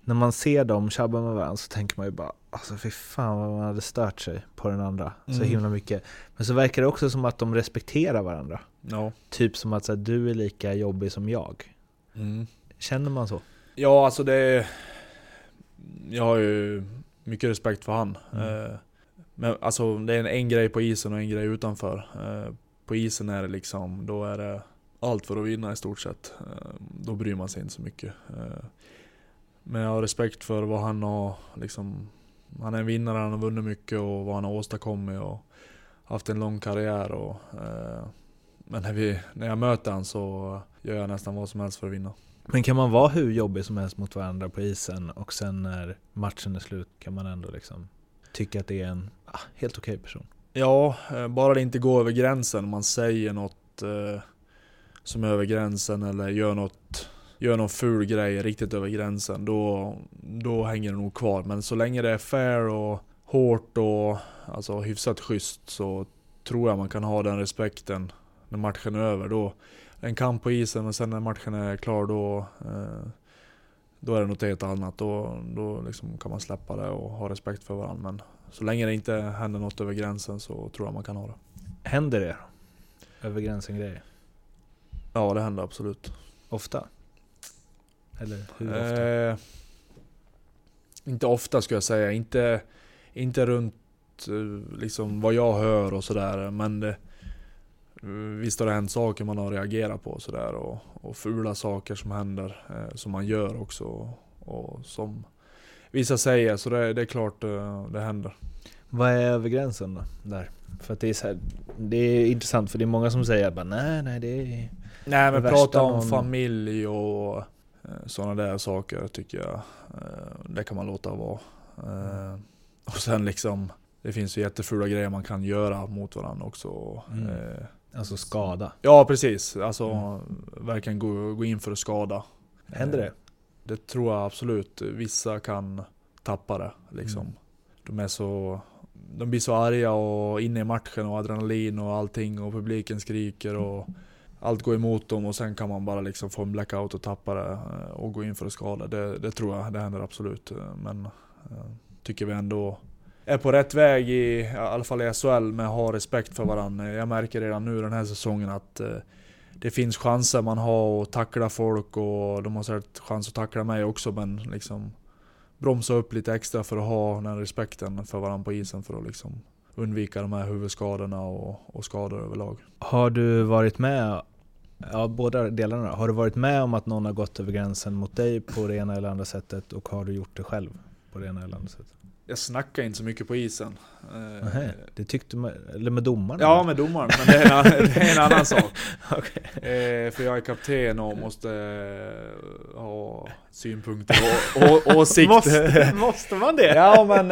när man ser dem tjabba med varandra så tänker man ju bara Alltså fy fan vad man hade stört sig på den andra så Mm. himla mycket. Men så verkar det också som att de respekterar varandra. Ja. Typ som att så här, du är lika jobbig som jag. Mm. Känner man så? Ja, alltså det... är- Jag har ju mycket respekt för han. Mm. Eh, Men alltså det är en, en grej på isen och en grej utanför. Eh, På isen är det liksom, då är det allt för att vinna i stort sett. Eh, Då bryr man sig inte så mycket. Men jag har respekt för vad han har liksom... Han är en vinnare, han har vunnit mycket och vad han har åstadkommit och haft en lång karriär och... eh, Men när, vi, när jag möter han så gör jag nästan vad som helst för att vinna. Men kan man vara hur jobbig som helst mot varandra på isen och sen när matchen är slut kan man ändå liksom tycka att det är en ah, helt okej person? Ja, eh, bara det inte går över gränsen. Man säger något eh, som är över gränsen eller gör något Gör någon ful grej riktigt över gränsen, då, då hänger det nog kvar. Men så länge det är fair och hårt och alltså, hyfsat schysst så tror jag man kan ha den respekten när matchen är över. Då, en kamp på isen och sen när matchen är klar då, eh, då är det något helt annat. Då, då liksom kan man släppa det och ha respekt för varandra. Men så länge det inte händer något över gränsen så tror jag man kan ha det. Händer det? Över gränsen grejer? Ja, det händer absolut. Ofta? Eller hur ofta? Eh, inte ofta skulle jag säga. Inte, inte runt eh, liksom vad jag hör och sådär. Men det, visst har det hänt saker man har reagerat på sådär och, och fula saker som händer, eh, som man gör också. Och som vissa säger, så det, det är klart eh, det händer. Vad är över gränsen då? Där? För att det är här, det är intressant för det är många som säger bara nej, nej det är... Nej men Det prata om någon- familj och eh, sådana där saker tycker jag, eh, det kan man låta vara. Eh, och sen liksom, det finns ju jättefula grejer man kan göra mot varandra också. Mm. Eh, Alltså skada. ja precis, alltså Mm. verkligen gå, gå in för att skada. Händer det? Eh, Det tror jag absolut. Vissa kan tappa det liksom. Mm. De är så... De blir så arga och inne i matchen och adrenalin och allting och publiken skriker och allt går emot dem och sen kan man bara liksom få en blackout och tappa det eh, och gå in för att skada. Det, det tror jag, det händer absolut. Eh, men eh, tycker vi ändå är på rätt väg i, i alla fall i SHL med att ha respekt för varandra. Jag märker redan nu den här säsongen att eh, det finns chanser man har att tackla folk och de har säkert chans att tackla mig också men liksom bromsa upp lite extra för att ha den respekten för varandra på isen för att liksom undvika de här huvudskadorna och, och skador överlag. Har du varit med, ja båda delarna. Har du varit med om att någon har gått över gränsen mot dig på det ena eller andra sättet och har du gjort det själv på det ena eller andra sättet? Jag snackar inte så mycket på isen. Eh, Nähä, det tyckte man, eller med domarna? Ja med domaren, men det är en, det är en annan sak. Okej. Eh, för jag är kapten och måste eh, ha synpunkter och, åsikter. Måste, måste man det? Ja men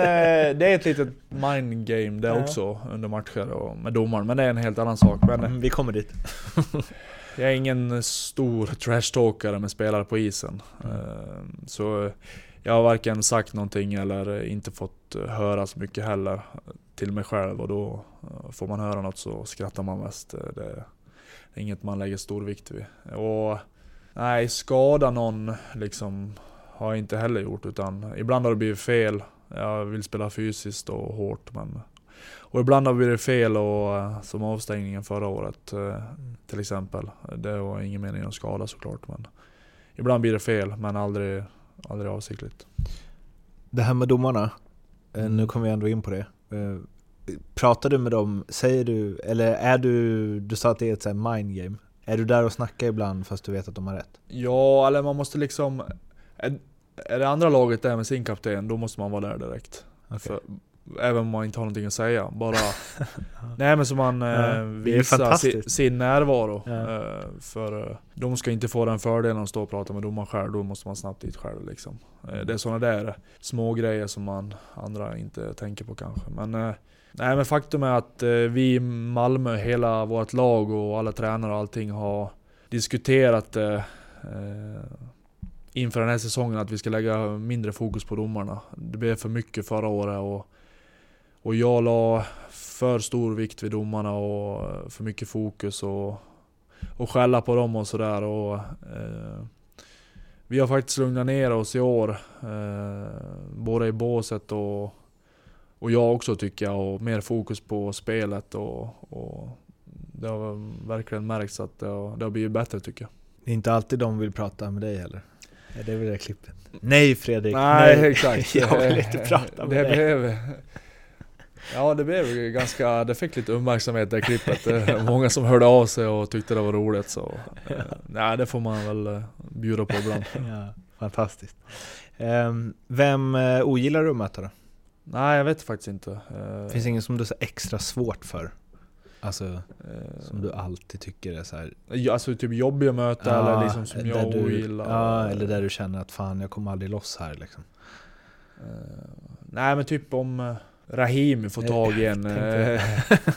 det är ett litet mind game det också under matcher och med domaren, men det är en helt annan sak. Men vi kommer dit. jag är ingen stor trashtalkare med spelare på isen. Ehm, så jag har varken sagt någonting eller inte fått eh, höra så mycket heller till mig själv och då eh, får man höra något så skrattar man mest. Eh, det är inget man lägger stor vikt vid. Och nej, skada någon liksom har jag inte heller gjort utan ibland har det blivit fel. Jag vill spela fysiskt och hårt men och ibland har det blivit fel och eh, som avstängningen förra året eh, till exempel. Det var ingen mening att skada såklart men ibland blir det fel men aldrig, aldrig avsiktligt. Det här med domarna, eh, nu kommer vi ändå in på det. Pratar du med dem, säger du, eller är du, du sa att det är ett mind game. Är du där och snackar ibland fast du vet att de har rätt? Ja, eller man måste liksom... Är, är det andra laget där med sin kapten, då måste man vara där direkt. Okej. För, även om man inte har någonting att säga. Bara... nej men så man eh, Ja, är visar sin, sin närvaro. Ja. Eh, för eh, de ska inte få den fördelen att stå och prata med domaren själv, då måste man snabbt dit själv liksom. Eh, det är sådana där små grejer som man andra inte tänker på kanske. Men, eh, nej men faktum är att eh, vi i Malmö, hela vårt lag och alla tränare och allting har diskuterat eh, inför den här säsongen att vi ska lägga mindre fokus på domarna. Det blev för mycket förra året och, och jag la för stor vikt vid domarna och för mycket fokus och, och skälla på dem och sådär. Och, eh, vi har faktiskt lugnat ner oss i år, eh, både i båset och, och jag också tycker jag, och mer fokus på spelet och, och det har verkligen märkts att det har, det har blivit bättre tycker jag. Det är inte alltid de vill prata med dig heller? Är det väl det klippet? Nej Fredrik! Nej, exakt. Jag vill inte prata med det dig. Blev, ja det blev ganska, det fick lite uppmärksamhet det klippet. Det var Många som hörde av sig och tyckte det var roligt så. eh, Nej det får man väl eh, bjuda på ibland. Ja, fantastiskt. Ehm, Vem eh, ogillar du att möta då? Nej jag vet faktiskt inte. Eh, Finns det ingen som du är extra svårt för? Alltså, eh, som du alltid tycker är så här, ja, Alltså typ jobbiga möten Ja, eller liksom som jag du, ogillar. Ja, eller där du känner att fan jag kommer aldrig loss här liksom. Eh, nej men typ om eh, Rahimi får tag i en tänkte-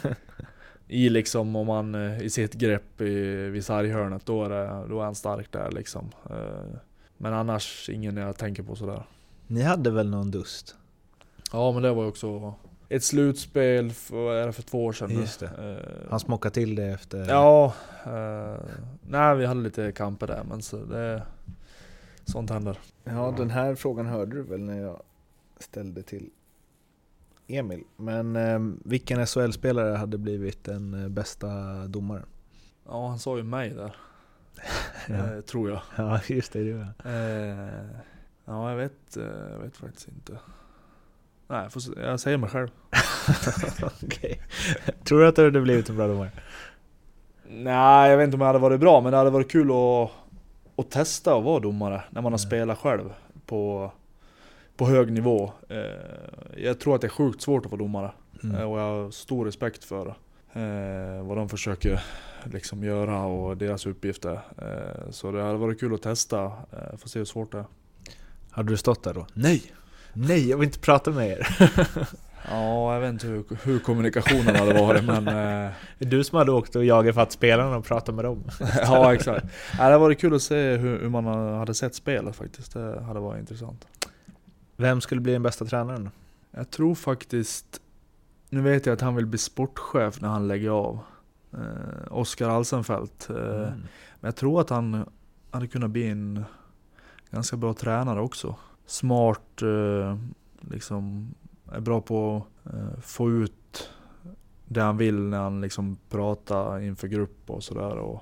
eh, I liksom om man eh, i sitt grepp i, vid sarghörnet då är, det, då är han stark där liksom. Eh, men annars ingen jag tänker på sådär. Ni hade väl någon dust? Ja men det var ju också ett slutspel för, för två år sedan. Just det. Eh, Han smockade till det efter... Ja, eh, nej vi hade lite kamper där men så det, sånt händer. Ja, den här frågan hörde du väl när jag ställde till Emil. Men eh, vilken SHL-spelare hade blivit den eh, bästa domaren? Ja han sa ju mig där. Ja. Eh, tror jag. Ja, just det. det var. Eh, ja, jag vet, eh, jag vet faktiskt inte. Nej, jag, jag säger mig själv. Okej. Tror du att du hade blivit en bra domare? Nej, jag vet inte om det hade varit bra, men det hade varit kul att, att testa att vara domare när man har spelat själv på, på hög nivå. Eh, Jag tror att det är sjukt svårt att vara domare Mm. Eh, och jag har stor respekt för eh, vad de försöker liksom göra och deras uppgifter. Så det hade varit kul att testa, eh, få se hur svårt det är. Hade du stått där då? Nej! Nej, jag vill inte prata med er. Ja, jag vet inte hur, hur kommunikationen hade varit men... Eh, du som hade åkt och jagat fatt spelarna och pratat med dem. ja exakt. Det hade varit kul att se hur, hur man hade sett spelet faktiskt. Det hade varit intressant. Vem skulle bli den bästa tränaren? Jag tror faktiskt... Nu vet jag att han vill bli sportchef när han lägger av. Eh, Oskar Alsenfelt. Eh, Mm. Men jag tror att han hade kunnat bli en ganska bra tränare också. Smart, eh, liksom är bra på att eh, få ut det han vill när han liksom pratar inför grupp och sådär.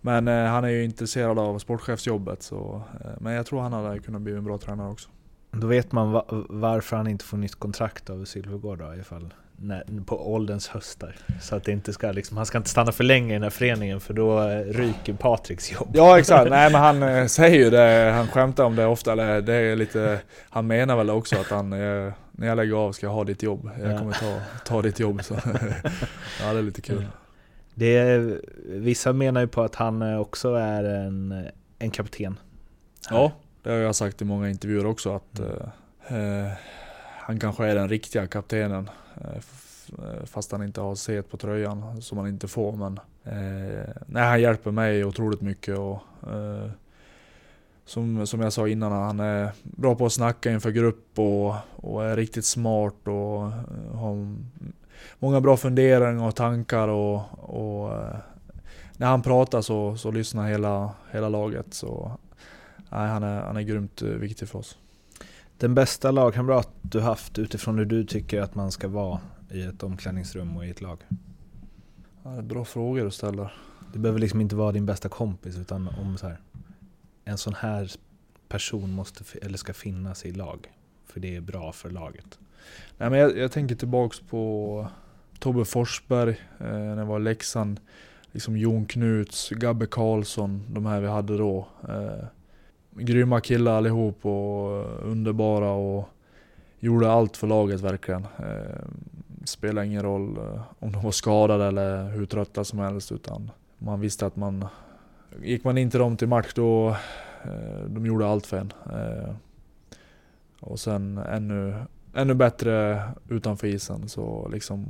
Men eh, han är ju intresserad av sportchefsjobbet så, eh, men jag tror han hade kunnat bli en bra tränare också. Då vet man va- varför han inte får nytt kontrakt av Sylvegård då, ifall, när, på ålderns höstar. Så att det inte ska liksom, han ska inte stanna för länge i den här föreningen för då eh, ryker Patriks jobb. Ja exakt, nej men han eh, säger ju det, han skämtar om det ofta, eller det är lite, han menar väl också att han, eh, när jag lägger av ska jag ha ditt jobb. Jag Ja. kommer ta, ta ditt jobb. Så. ja det är lite kul. Det är, vissa menar ju på att han också är en, en kapten. Ja, det har jag sagt i många intervjuer också att eh, eh, han kanske är den riktiga kaptenen. Eh, eh, fast han inte har set på tröjan som han inte får. Men eh, nej, han hjälper mig otroligt mycket. Och, eh, som, som jag sa innan, han är bra på att snacka inför grupp och, och är riktigt smart och eh, har många bra funderingar och tankar. Och, och när han pratar så, så lyssnar hela, hela laget. Så Nej, han är, han är grymt eh, viktig för oss. Den bästa lagkamrat du haft utifrån hur du tycker att man ska vara i ett omklädningsrum och i ett lag? Ja, det är bra frågor du ställer. Det behöver liksom inte vara din bästa kompis utan om så här, en sån här person måste, eller ska finnas i lag. För det är bra för laget. Nej, men jag, jag tänker tillbaks på Tobbe Forsberg eh, när jag var i Leksand. Liksom Jon Knuts, Gabbe Karlsson, de här vi hade då. Eh, grymma killar allihop och underbara och gjorde allt för laget verkligen. Eh, spelade ingen roll eh, om de var skadade eller hur trötta som helst utan man visste att man Gick man in till dem till match då eh, de gjorde allt för en. Och sen ännu, ännu bättre utanför isen. Så liksom,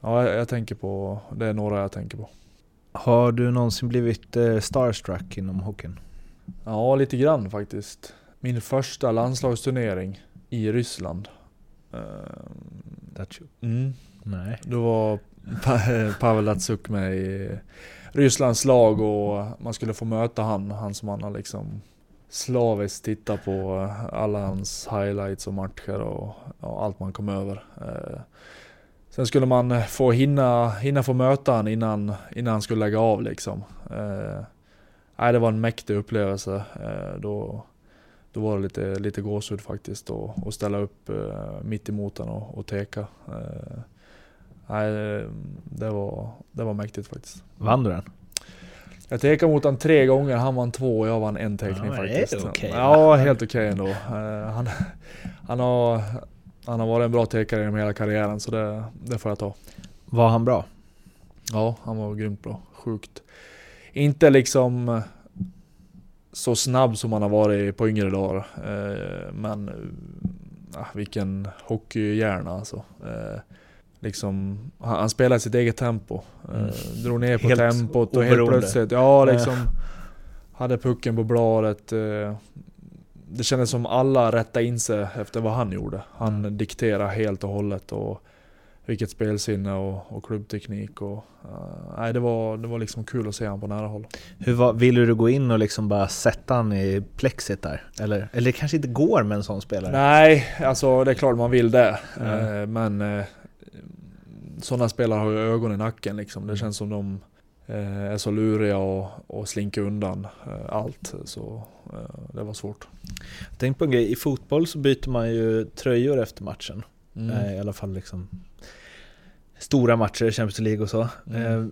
ja, jag, tänker på, det är några jag tänker på. Har du någonsin blivit starstruck inom hockeyn? Ja, lite grann faktiskt. Min första landslagsturnering i Ryssland. Eh, Datsjuk? Mm, Nej. då var Pa- Pavel Datsuk med i Rysslands lag och man skulle få möta han, han som man har liksom slaviskt tittat på alla hans highlights och matcher och ja, allt man kom över. Eh, Sen skulle man få hinna, hinna få möta han innan, innan han skulle lägga av liksom. Eh, nej, det var en mäktig upplevelse. Eh, då, då var det lite, lite gåshud faktiskt och ställa upp eh, mitt emot honom och, och teka. Eh, nej, det var, det var mäktigt faktiskt. Vann du den? Jag tekade mot honom tre gånger, han vann två och jag vann en tekning Ja, det är faktiskt. okej, va? ja, helt okej ändå. Eh, han, han, har, han har varit en bra tekare genom hela karriären så det, det får jag ta. Var han bra? Ja, han var grymt bra. Sjukt. Inte liksom eh, så snabb som han har varit på yngre dagar. Eh, Men eh, ah, vilken hockeyhjärna alltså. Liksom, han, han spelade sitt eget tempo. Mm. Drog ner på Helt tempot och helt oberoende. plötsligt, ja liksom Hade pucken på bladet. Det kändes som alla rättade in sig efter vad han gjorde. Han Mm. dikterade helt och hållet. Och vilket spelsinne och, och klubbteknik. Och, eh, nej, det, var, det var liksom kul att se honom på nära håll. Hur var, ville du gå in och liksom bara sätta han i plexit där? Eller, eller det kanske inte går med en sån spelare? Nej, alltså det är klart man vill det. Ja. Eh, men eh, sådana spelare har ju ögon i nacken liksom. Det känns som de är så luriga och, och slinker undan allt. Så det var svårt. Tänk på en grej, i fotboll så byter man ju tröjor efter matchen. Mm. Eh, I alla fall liksom stora matcher, Champions League och så. Mm. Eh,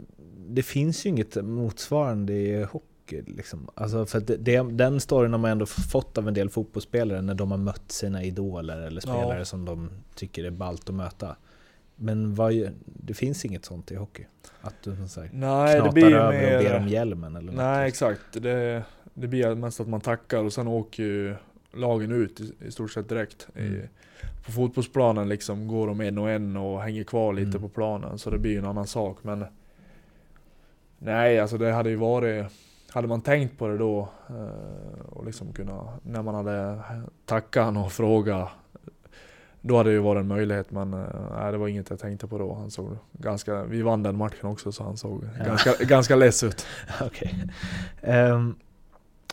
det finns ju inget motsvarande i hockey. Liksom. Alltså för det, det, den storyn har man ändå fått av en del fotbollsspelare när de har mött sina idoler eller spelare Ja. som de tycker är ballt att möta. Men vad, det finns inget sånt i hockey? Att du så här, Nej, det knatar blir ju över och ber mer... om hjälmen eller något? Nej, exakt. Det, det blir mest att man tackar och sen åker ju lagen ut i, i stort sett direkt. I, Mm. På fotbollsplanen liksom går de en och en och hänger kvar lite Mm. på planen, så det blir ju en annan sak. Men nej, alltså det hade ju varit... Hade man tänkt på det då eh, och liksom kunna, när man hade tackat han och frågat då hade det ju varit en möjlighet men eh, nej, det var inget jag tänkte på då. Han såg ganska, vi vann den matchen också så han såg Ja. ganska, ganska less ut. Okej. Ehm,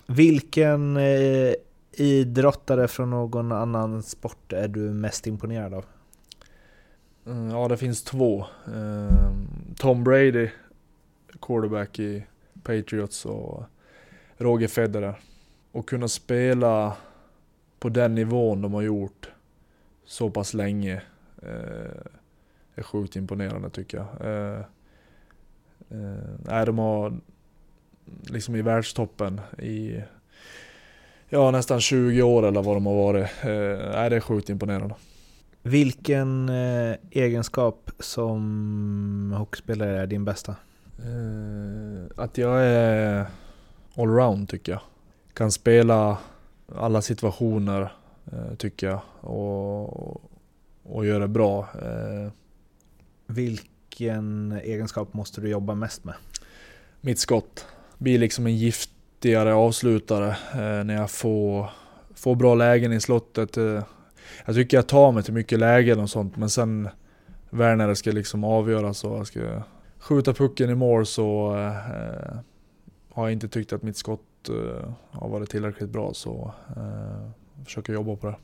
vilken eh, idrottare från någon annan sport är du mest imponerad av? Mm, Ja, det finns två. Ehm, Tom Brady, quarterback i Patriots och Roger Federer. Och kunna spela på den nivån de har gjort så pass länge eh, är sjukt imponerande tycker jag. Eh, eh, nej, de har liksom i världstoppen i ja, nästan 20 år eller vad de har varit. Eh, det är sjukt imponerande. Vilken eh, egenskap som hockeyspelare är din bästa? Eh, att jag är allround tycker jag. Kan spela alla situationer eh, tycker jag. Och, och göra det bra. Eh, Vilken egenskap måste du jobba mest med? mitt skott blir liksom en giftigare avslutare eh, när jag får, får bra lägen i slottet. Eh, jag tycker jag tar mig till mycket lägen och sånt men sen väl när det ska liksom avgöras och jag ska skjuta pucken i mål så eh, har jag inte tyckt att mitt skott eh, har varit tillräckligt bra så eh, jag försöker jobba på det.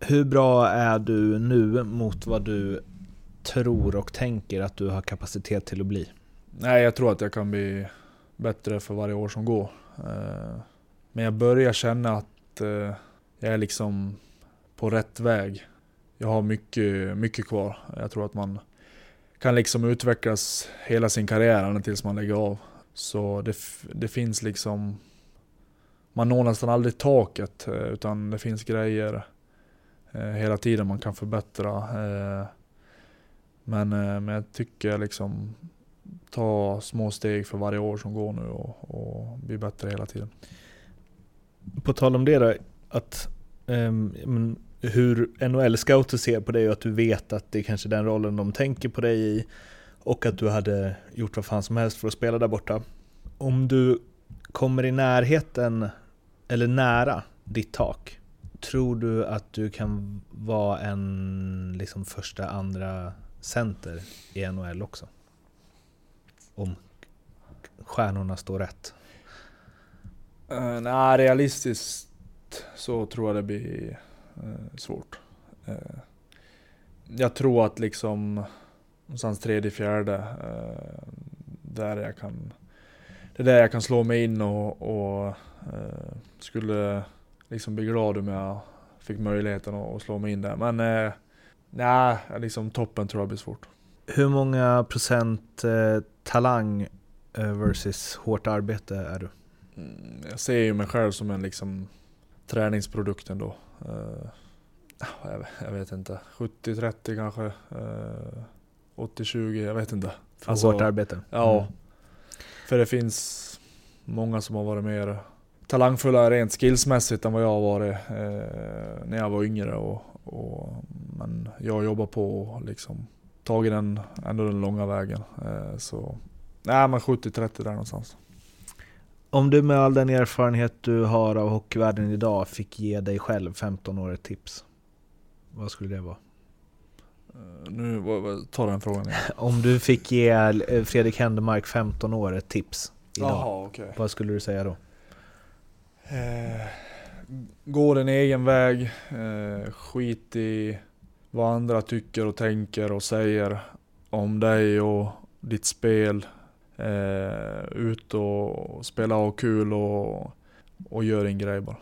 Hur bra är du nu mot vad du tror och tänker att du har kapacitet till att bli? Nej, jag tror att jag kan bli bättre för varje år som går. Eh, men jag börjar känna att eh, jag är liksom på rätt väg. Jag har mycket, mycket kvar. Jag tror att man kan liksom utvecklas hela sin karriär tills man lägger av. Så det, det finns liksom... Man når nästan aldrig taket, eh, utan det finns grejer hela tiden man kan förbättra. Men, men jag tycker liksom ta små steg för varje år som går nu och, och bli bättre hela tiden. På tal om det då, att um, hur NHL-scouter ser på dig och att du vet att det är kanske den rollen de tänker på dig i och att du hade gjort vad fan som helst för att spela där borta. Om du kommer i närheten, eller nära, ditt tak, tror du att du kan vara en liksom första, andra center i NHL också? Om stjärnorna står rätt. Uh, Nej, realistiskt så tror jag det blir uh, svårt. Uh, jag tror att liksom någonstans tredje, fjärde, uh, där jag kan det är där jag kan slå mig in och, och skulle liksom bli glad om jag fick möjligheten att, att slå mig in där. Men uh, nej, liksom toppen tror jag blir svårt. Hur många procent eh, talang eh, versus hårt arbete är du? Mm, jag ser ju mig själv som en liksom träningsprodukt ändå. Uh, jag, vet- jag vet inte. 70-30 kanske. Uh, 80-20, jag vet inte. För Alltså, hårt arbete? Ja. Mm. För det finns många som har varit mer talangfulla rent skillsmässigt än vad jag har varit eh, när jag var yngre. Och, och, men jag jobbar på och liksom tagit den, ändå den långa vägen. Eh, så nej men 70-30 där någonstans. Om du med all den erfarenhet du har av hockeyvärlden idag fick ge dig själv 15 år ett tips, vad skulle det vara? Eh, nu, ta den frågan igen. Om du fick ge eh, Fredrik Händemark 15 år ett tips idag, Jaha, okej. vad skulle du säga då? Eh, gå din egen väg. Eh, skit i vad andra tycker och tänker och säger om dig och ditt spel. Eh, ut och spela och kul och, och gör din grej bara.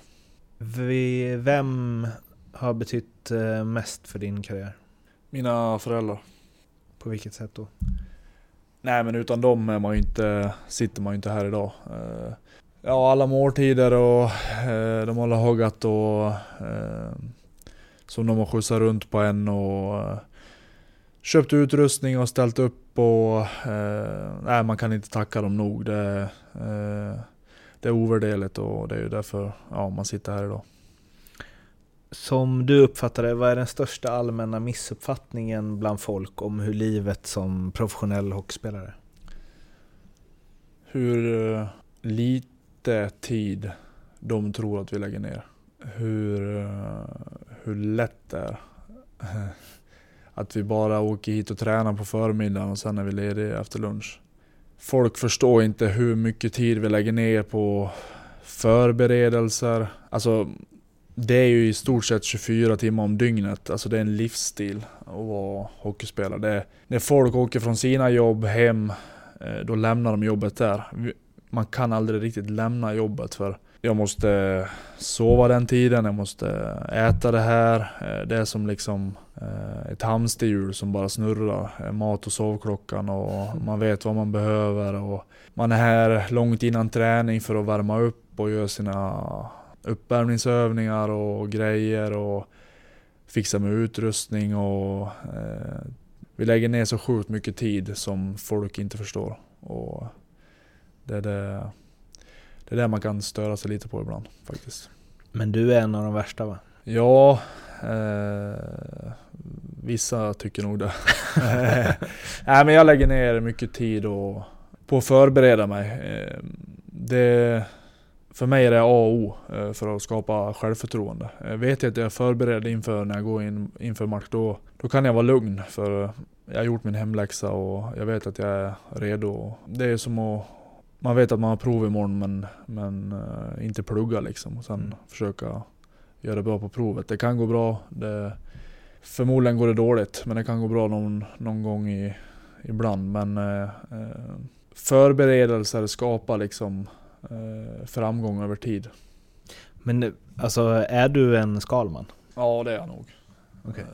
Vem har betytt eh, mest för din karriär? Mina föräldrar. På vilket sätt då? Nej men utan dem är man inte, sitter man ju inte här idag. Eh, ja, alla måltider och eh, de håller huggat och som de har skjutsat runt på en och eh, köpt utrustning och ställt upp och eh, nej, man kan inte tacka dem nog. Det, eh, det är ovärderligt och det är ju därför ja, man sitter här idag. Som du uppfattar det, vad är den största allmänna missuppfattningen bland folk om hur livet som professionell hockeyspelare? Hur eh, lite tid de tror att vi lägger ner. Hur, eh, hur lätt det är. Att vi bara åker hit och tränar på förmiddagen och sen är vi lediga efter lunch. Folk förstår inte hur mycket tid vi lägger ner på förberedelser. Alltså, det är ju i stort sett 24 timmar om dygnet. Alltså det är en livsstil att vara hockeyspelare. Det är, när folk åker från sina jobb hem, eh, då lämnar de jobbet där. Man kan aldrig riktigt lämna jobbet för jag måste sova den tiden, jag måste äta det här. Eh, Det är som liksom eh, ett hamsterhjul som bara snurrar. Eh, Mat och sovklockan och man vet vad man behöver. Och man är här långt innan träning för att värma upp och göra sina uppvärmningsövningar och grejer och fixa med utrustning och eh, vi lägger ner så sjukt mycket tid som folk inte förstår. Och det är det, det är det man kan störa sig lite på ibland faktiskt. Men du är en av de värsta va? Ja, eh, vissa tycker nog det. Nej men jag lägger ner mycket tid och, på att förbereda mig. Eh, det, för mig är det A och O eh, för att skapa självförtroende. Eh, vet jag att jag är förberedd inför när jag går in inför match, då, då kan jag vara lugn. För jag har gjort min hemläxa och jag vet att jag är redo. Det är som att man vet att man har prov imorgon men, men eh, inte plugga liksom. Och sen Mm. försöka göra det bra på provet. Det kan gå bra. Det, förmodligen går det dåligt, men det kan gå bra någon, någon gång i, ibland. Men eh, förberedelser skapar liksom framgång över tid. Men alltså, är du en skalman? Ja, det är jag nog. Eh,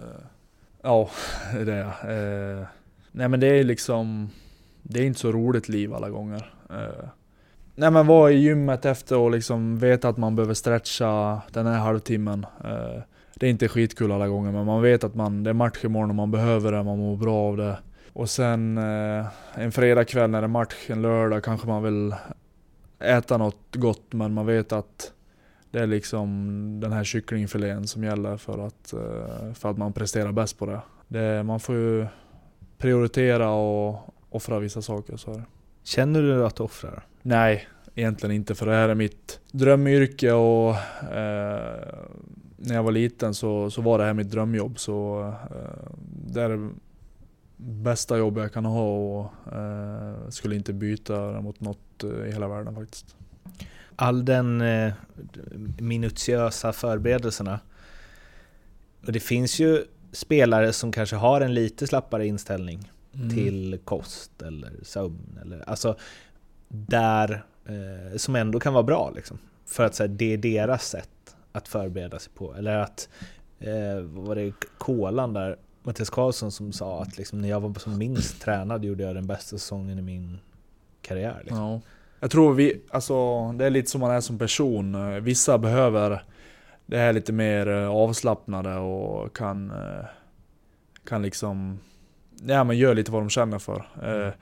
ja, det är jag. Nej men det är liksom, det är inte så roligt liv alla gånger. Eh, nej men vara i gymmet efter och liksom veta att man behöver stretcha den här halvtimmen. Eh, det är inte skitkul alla gånger men man vet att man, det är match imorgon och man behöver det, man mår bra av det. Och sen eh, en fredagkväll när det är match, en lördag kanske man vill äta något gott men man vet att det är liksom den här kycklingfilén som gäller för att, för att man presterar bäst på det. det. Man får ju prioritera och offra vissa saker. Så är det. Känner du att du offrar? Nej, egentligen inte för det här är mitt drömyrke och eh, när jag var liten så, så var det här mitt drömjobb. Så eh, det är det bästa jobb jag kan ha och eh, skulle inte byta det mot något eh, i hela världen faktiskt. All den eh, minutiösa förberedelserna. Och det finns ju spelare som kanske har en lite slappare inställning Mm. till kost eller sömn. Eller, alltså, där, eh, som ändå kan vara bra. Liksom, för att så här, det är deras sätt att förbereda sig på. Eller att, eh, vad var det Kolan där, Mattias Karlsson som sa att liksom, när jag var som minst tränad gjorde jag den bästa säsongen i min karriär. Liksom. Ja. Jag tror vi, alltså det är lite som man är som person. Vissa behöver det här lite mer eh, avslappnade och kan, eh, kan liksom, ja men gör lite vad de känner för. Eh,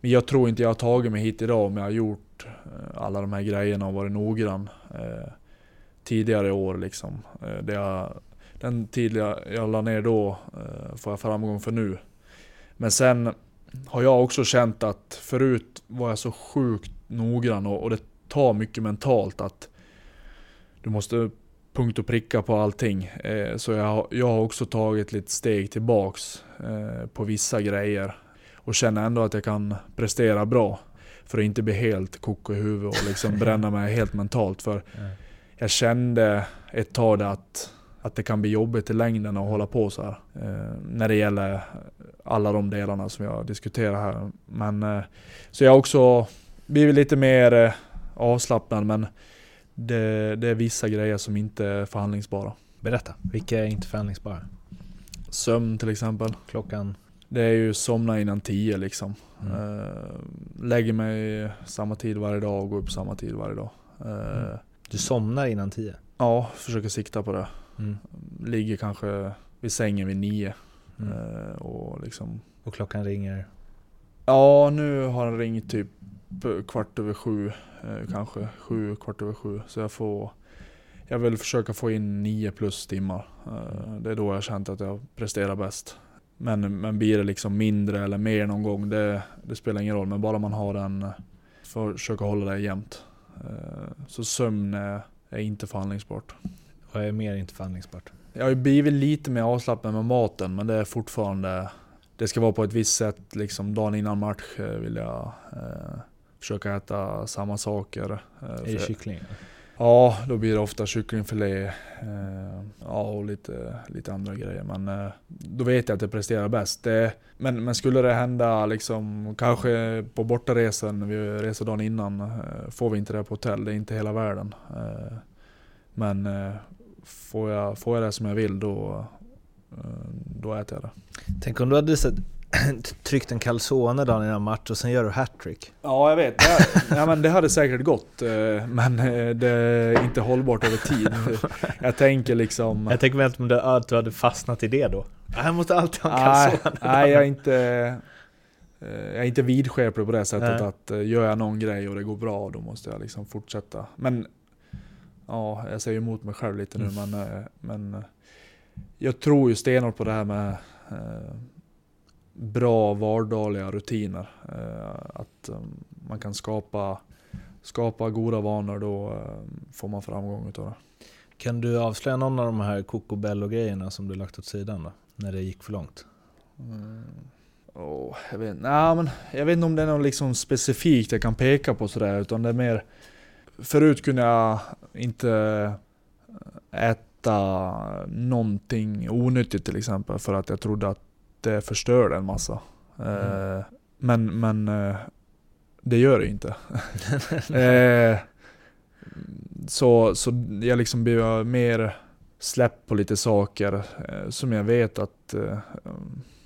Men jag tror inte jag har tagit mig hit idag om jag har gjort eh, alla de här grejerna och varit noggrann eh, tidigare år liksom. Det jag, den tid jag, jag la ner då eh, får jag framgång för nu. Men sen har jag också känt att förut var jag så sjukt noggrann och, och det tar mycket mentalt att du måste punkt och pricka på allting. Eh, så jag, jag har också tagit lite steg tillbaks eh, på vissa grejer och känner ändå att jag kan prestera bra. För att inte bli helt koko i huvudet och liksom bränna mig helt mentalt. För jag kände ett tag att, att det kan bli jobbigt i längden att hålla på så här. Eh, när det gäller alla de delarna som jag diskuterar här. Men, så jag har också blivit lite mer avslappnad men det, det är vissa grejer som inte är förhandlingsbara. Berätta, vilka är inte förhandlingsbara? Sömn till exempel. Klockan? det är ju somna innan tio liksom. Mm. Eh, lägger mig samma tid varje dag och går upp samma tid varje dag. Eh, Mm. Du somnar innan tio? Ja, försöker sikta på det. Mm. Ligger kanske vid sängen vid nio. Mm. Eh, och liksom... Och klockan ringer? Ja, nu har den ringt typ kvart över sju. Eh, kanske sju, kvart över sju. Så jag får... Jag vill försöka få in nio plus timmar. Eh, det är då jag känt att jag presterar bäst. Men, men blir det liksom mindre eller mer någon gång, det, det spelar ingen roll. Men bara man har den, försöka hålla det jämnt. Eh, Så sömn är, är inte förhandlingsbart. Vad är mer inte förhandlingsbart? Jag har blivit lite mer avslappnad med maten, men det är fortfarande... Det ska vara på ett visst sätt, liksom dagen innan match vill jag eh, försöka äta samma saker. Eh, Är det för- kyckling? Ja, då blir det ofta kycklingfilé eh, ja, och lite, lite andra grejer. Men eh, då vet jag att jag presterar bäst. Det, men, men skulle det hända liksom, kanske på bortaresan, när vi reser dagen innan, eh, får vi inte det på hotell. Det är inte hela världen. Eh, men eh, får, jag, får jag det som jag vill, då, eh, då äter jag det. Tänk om du hade sett, tryckt en calzone dagen innan match och sen gör du hattrick. Ja, jag vet. Det, ja, men det hade säkert gått, eh, men eh, det är inte hållbart över tid. Jag tänker liksom... Jag tänker mig att du, att du hade fastnat i det då. Jag måste alltid ha en Nej, calzone. nej, jag är inte... eh, Jag är inte vidskeplig på det sättet Nej. att gör jag någon grej och det går bra, då måste jag liksom fortsätta. Men ja, jag säger emot mig själv lite nu, men, eh, men eh, jag tror ju stenhårt på det här med bra vardagliga rutiner. Eh, att eh, man kan skapa, skapa goda vanor, då eh, får man framgång utav det. Kan du avslöja någon av de här Cocobello-grejerna som du lagt åt sidan då? När det gick för långt? Mm. Åh, jag, vet, nej, men jag vet inte om det är något liksom specifikt jag kan peka på sådär, utan det är mer... Förut kunde jag inte äta någonting onyttigt till exempel, för att jag trodde att det förstörde en massa. Eh, men men eh, det gör det inte. eh, så, så jag liksom blir mer släppt på lite saker som jag vet att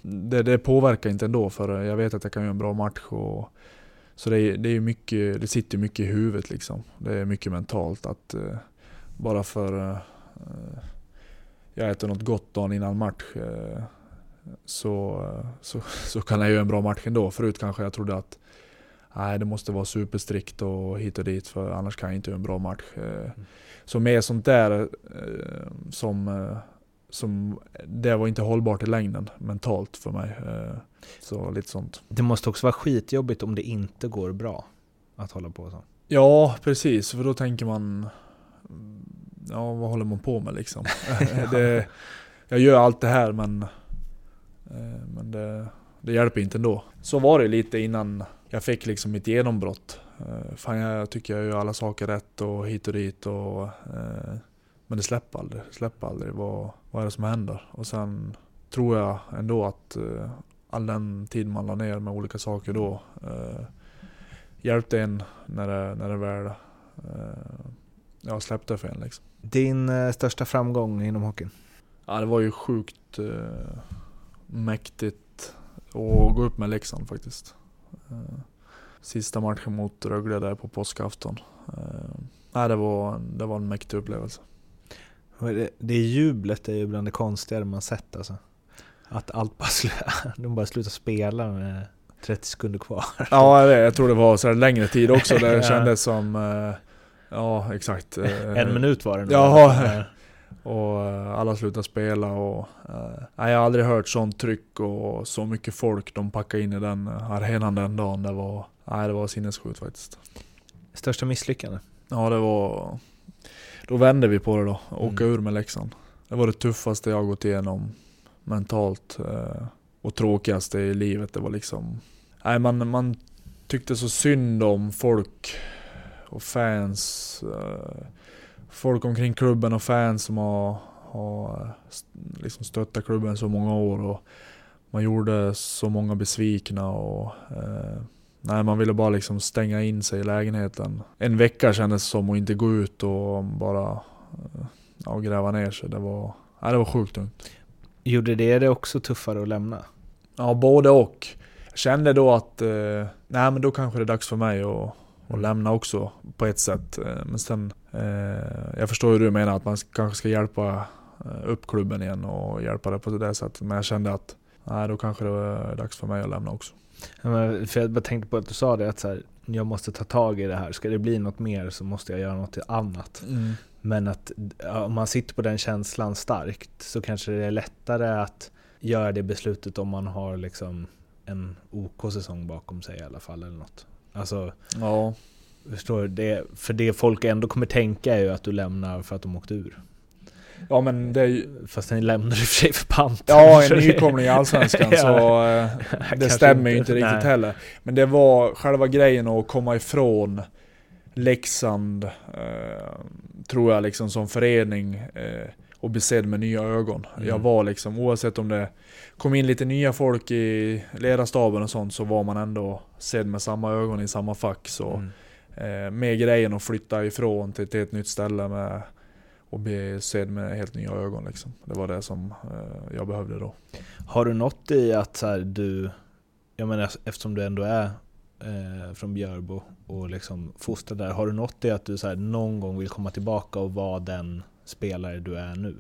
det, det påverkar inte ändå för jag vet att jag kan göra en bra match. Och, så det, är- det, är mycket, det sitter mycket i huvudet liksom. Det är mycket mentalt att bara för jag äter något gott dagen innan match så, så, så kan jag göra en bra match ändå. Förut kanske jag trodde att nej, det måste vara superstrikt och hit och dit för annars kan jag inte göra en bra match. Eh, Så mer sånt där eh, som, eh, som det var inte hållbart i längden mentalt för mig. Så lite sånt. Det måste också vara skitjobbigt om det inte går bra att hålla på så. Ja, precis. För då tänker man, mm, ja vad håller man på med liksom? det, jag gör allt det här men, men det, det hjälper inte ändå. Så var det lite innan jag fick liksom mitt genombrott. Eh, Fan jag tycker jag gör alla saker rätt och hit och dit och eh, Men det släpper aldrig, det släpper aldrig. Vad, vad är det som händer? Och sen tror jag ändå att eh, all den tid man la ner med olika saker då eh, hjälpte en när det, när det väl eh, ja, släppte för en liksom. Din eh, största framgång inom hockeyn? Ja, det var ju sjukt eh, mäktigt att gå upp med Leksand faktiskt. Eh, sista matchen mot Rögle där på påskafton. Eh, nej, det, var, det var en mäktig upplevelse. Det, det jublet är ju bland det konstigare man sett alltså. Att allt bara, slu- de bara slutar spela med 30 sekunder kvar. Ja, jag, vet, jag tror det var så längre tid också. Det Ja. kändes som... Eh, ja, exakt. En minut var det nog. Jaha. Eh, Och eh, alla slutade spela och... eh, jag har aldrig hört sånt tryck och så mycket folk de packade in i den arenan den dagen. Det var... Nej, det var sinnessjukt faktiskt. Största misslyckande? Ja, det var... Då vände vi på det då. Åka Mm. ur med Leksand. Det var det tuffaste jag gått igenom mentalt. eh, Och tråkigaste i livet. Det var liksom... Nej, man, man tyckte så synd om folk och fans. eh, Folk omkring klubben och fans som har, har st- liksom stöttat klubben så många år. Och man gjorde så många besvikna och... Eh, nej, man ville bara liksom stänga in sig i lägenheten. En vecka kändes som att inte gå ut och bara eh, ja, gräva ner sig. Det var, nej, det var sjukt tungt. Gjorde det det också tuffare att lämna? Ja, både och. Jag kände då att, eh, nej men då kanske det är dags för mig att, att lämna också på ett sätt. Eh, Men sen, eh, jag förstår hur du menar att man kanske ska hjälpa eh, upp klubben igen och hjälpa det på det sättet. Men jag kände att, nej då kanske det är dags för mig att lämna också. Ja, För jag bara tänkte på att du sa det att så här, jag måste ta tag i det här. Ska det bli något mer så måste jag göra något annat. Men att om man sitter på den känslan starkt så kanske det är lättare att göra det beslutet om man har liksom en OK-säsong bakom sig i alla fall eller något. Alltså, Ja, förstår du? Det, för det folk ändå kommer tänka är ju att du lämnar för att de åkte ur. ja men det är ju, Fast den lämnar i och för sig för pant. Ja, en nykomling i Allsvenskan Ja. så eh, Kanske det stämmer ju inte. inte riktigt Nej. heller. Men det var själva grejen att komma ifrån Leksand, eh, tror jag liksom som förening eh, och bli sedd med nya ögon. Mm. Jag var liksom, oavsett om det kom in lite nya folk i ledarstaben och sånt, så var man ändå sedd med samma ögon i samma fack. Så Mm. eh, med grejen att flytta ifrån till, till ett nytt ställe med och bli sedd med helt nya ögon liksom. Det var det som eh, jag behövde då. Har du något i att så här, du, jag menar eftersom du ändå är eh, från Björbo och liksom fostrad där, har du något i att du så här, någon gång vill komma tillbaka och vara den spelare du är nu?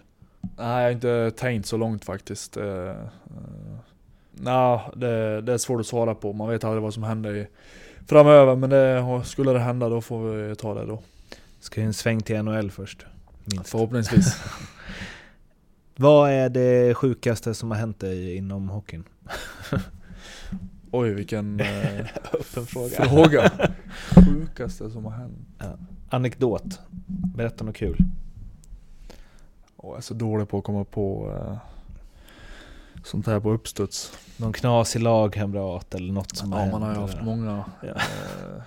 Nej, jag har inte tänkt så långt faktiskt. Uh, uh, Nej, det, det är svårt att svara på. Man vet aldrig vad som händer i, framöver. Men det, skulle det hända då får vi ta det då. Ska ju en sväng till NHL först. Minst. Förhoppningsvis. Vad är det sjukaste som har hänt dig inom hockeyn? Oj, vilken eh, Öppen fråga. fråga. Sjukaste som har hänt. Anekdot. Berätta något kul. Jag är så dålig på att komma på eh, sånt här på uppstuds. Någon knasig lagkamrat eller något som har Ja, man har ju haft många. Ja. Eh,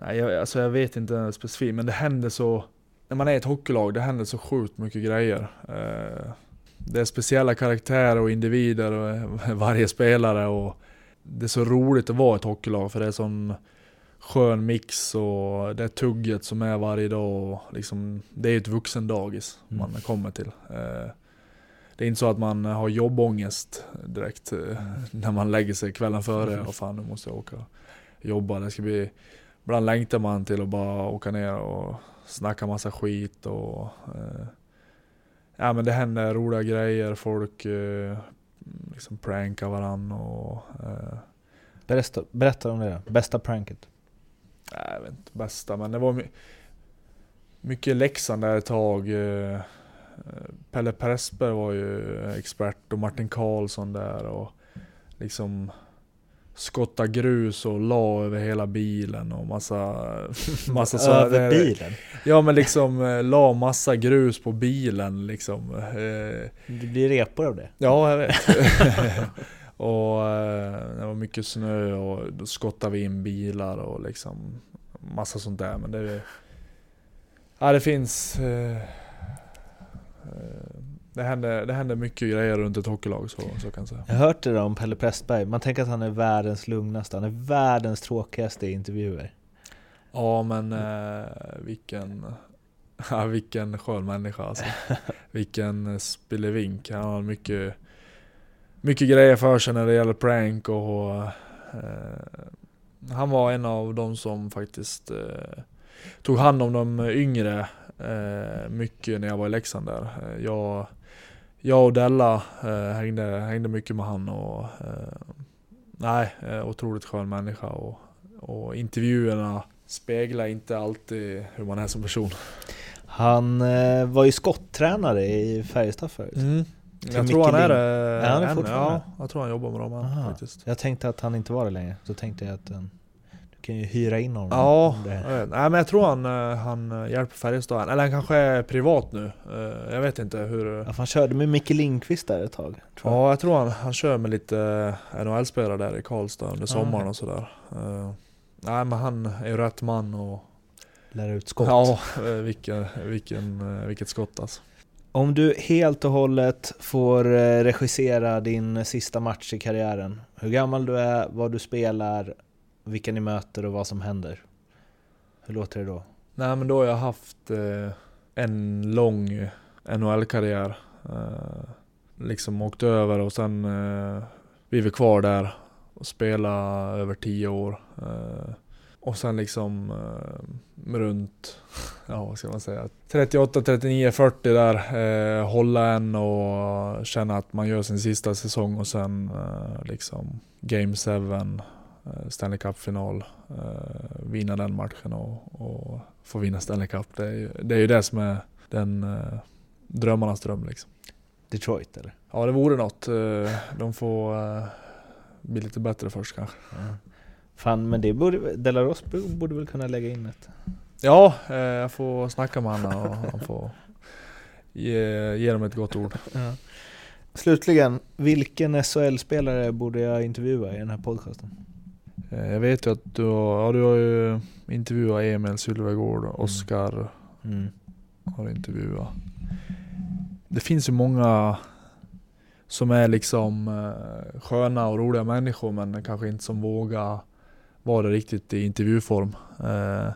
nej, jag, alltså jag vet inte specifikt, men det händer så... När man är ett hockeylag, det händer så sjukt mycket grejer. Eh, det är speciella karaktärer och individer och varje spelare och det är så roligt att vara ett hockeylag för det är sån skön mix och det tugget som är varje dag och liksom, det är ett vuxendagis Mm. man kommer till. Eh, det är inte så att man har jobbångest direkt eh, när man lägger sig kvällen före och fan nu måste jag åka och jobba. Det ska bli, ibland längtar man till att bara åka ner och snacka massa skit och eh, Ja men det händer roliga grejer, folk liksom prankar varann och Berätta, berätta om det. Bästa pranket. Nej, jag vet inte bästa, men det var my- mycket Leksand där ett tag. eh, eh, Pelle Pressberg var ju expert och Martin Karlsson där och liksom skotta grus och la över hela bilen och massa... massa så- Över bilen? Ja men liksom eh, la massa grus på bilen liksom. Det blir repor av det. Ja, jag vet. och eh, det var mycket snö och då skottade vi in bilar och liksom massa sånt där. Men det... Ja, det finns... Eh, eh, det, händer, det händer mycket grejer runt ett hockeylag, så, så kan jag säga. Jag har hört det där om Pelle Pressberg. Man tänker att han är världens lugnaste. Han är världens tråkigaste i intervjuer. Ja, men vilken... Ja, vilken skön människa alltså. Vilken spelevink. Han har mycket, mycket grejer för sig när det gäller prank och... Eh, han var en av de som faktiskt eh, tog hand om de yngre eh, mycket när jag var i Leksand där. Jag, jag och Della eh, hängde, hängde mycket med han och... Eh, nej, eh, otroligt skön människa och, och intervjuerna speglar inte alltid hur man är som person. Han var ju skotttränare i Färjestad förut. Mm. Till Jag tror han är det Är han än. Ja, jag tror han jobbar med dem än, faktiskt. Jag tänkte att han inte var det längre. Så tänkte jag att eh, du kan ju hyra in honom. Ja, jag. Nej, men jag tror han, eh, han eh, hjälper Färjestad. Eller han kanske är privat nu. Jag vet inte hur... Ja, han körde med Micke Lindqvist där ett tag. Tror jag. Ja, jag tror han, han kör med lite NHL-spelare där i Karlstad under sommaren okej. och sådär. Nej men han är ju rätt man och... Lär ut skott. Ja, vilken, vilken, vilket skott alltså. Om du helt och hållet får eh, regissera din sista match i karriären. Hur gammal du är, vad du spelar, vilka ni möter och vad som händer. Hur låter det då? Nej men då har jag haft eh, en lång eh, NHL-karriär. Eh, liksom åkt över och sen eh, blivit kvar där och spela över tio år. Eh, och sen liksom eh, runt, ja vad ska man säga, 38, 39, 40 där. Eh, hålla en och känna att man gör sin sista säsong och sen eh, liksom Game 7, eh, Stanley Cup-final. Eh, vinna den matchen och, och få vinna Stanley Cup. Det är, ju, det är ju det som är den eh, drömmarnas dröm liksom. Detroit eller? Ja det vore något. Eh, De får bli lite bättre först kanske. Fan, men det borde, Delaros borde väl kunna lägga in ett... Ja, eh, jag får snacka med honom och han får ge, ge dem ett gott ord. Ja. Slutligen, vilken SHL-spelare borde jag intervjua i den här podcasten? Eh, Jag vet ju att du har, ja, du har ju intervjuat Emil Sylvegård, Oskar Mm. har du intervjuat. Det finns ju många som är liksom eh, sköna och roliga människor men kanske inte som vågar vara det riktigt i intervjuform. Eh,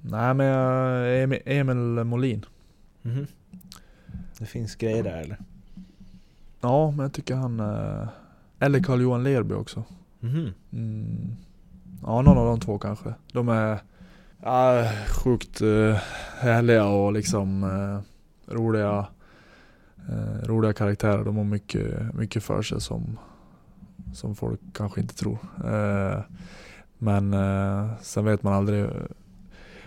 nej men jag- Emil, Molin. Mhm. Det finns grejer där eller? Ja, men jag tycker han... eh, Eller Carl-Johan Lerby också. Mhm. Mm. Ja, någon av de två kanske. De är ja, sjukt uh, härliga och liksom eh, roliga, eh, roliga karaktärer. De har mycket, mycket för sig som, som folk kanske inte tror. Eh, men eh, sen vet man aldrig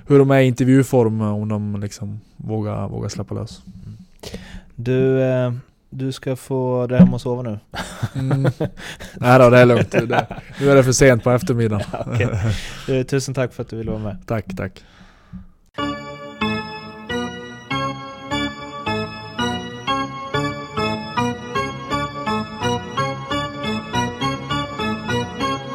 hur de är i intervjuform, om de liksom vågar, vågar släppa lös. Du, eh, du ska få dra hem och sova nu. Mm. Nej då, det är lugnt. Det, nu är det för sent på eftermiddagen. Okej. Eh, Tusen tack för att du ville vara med. Tack, tack.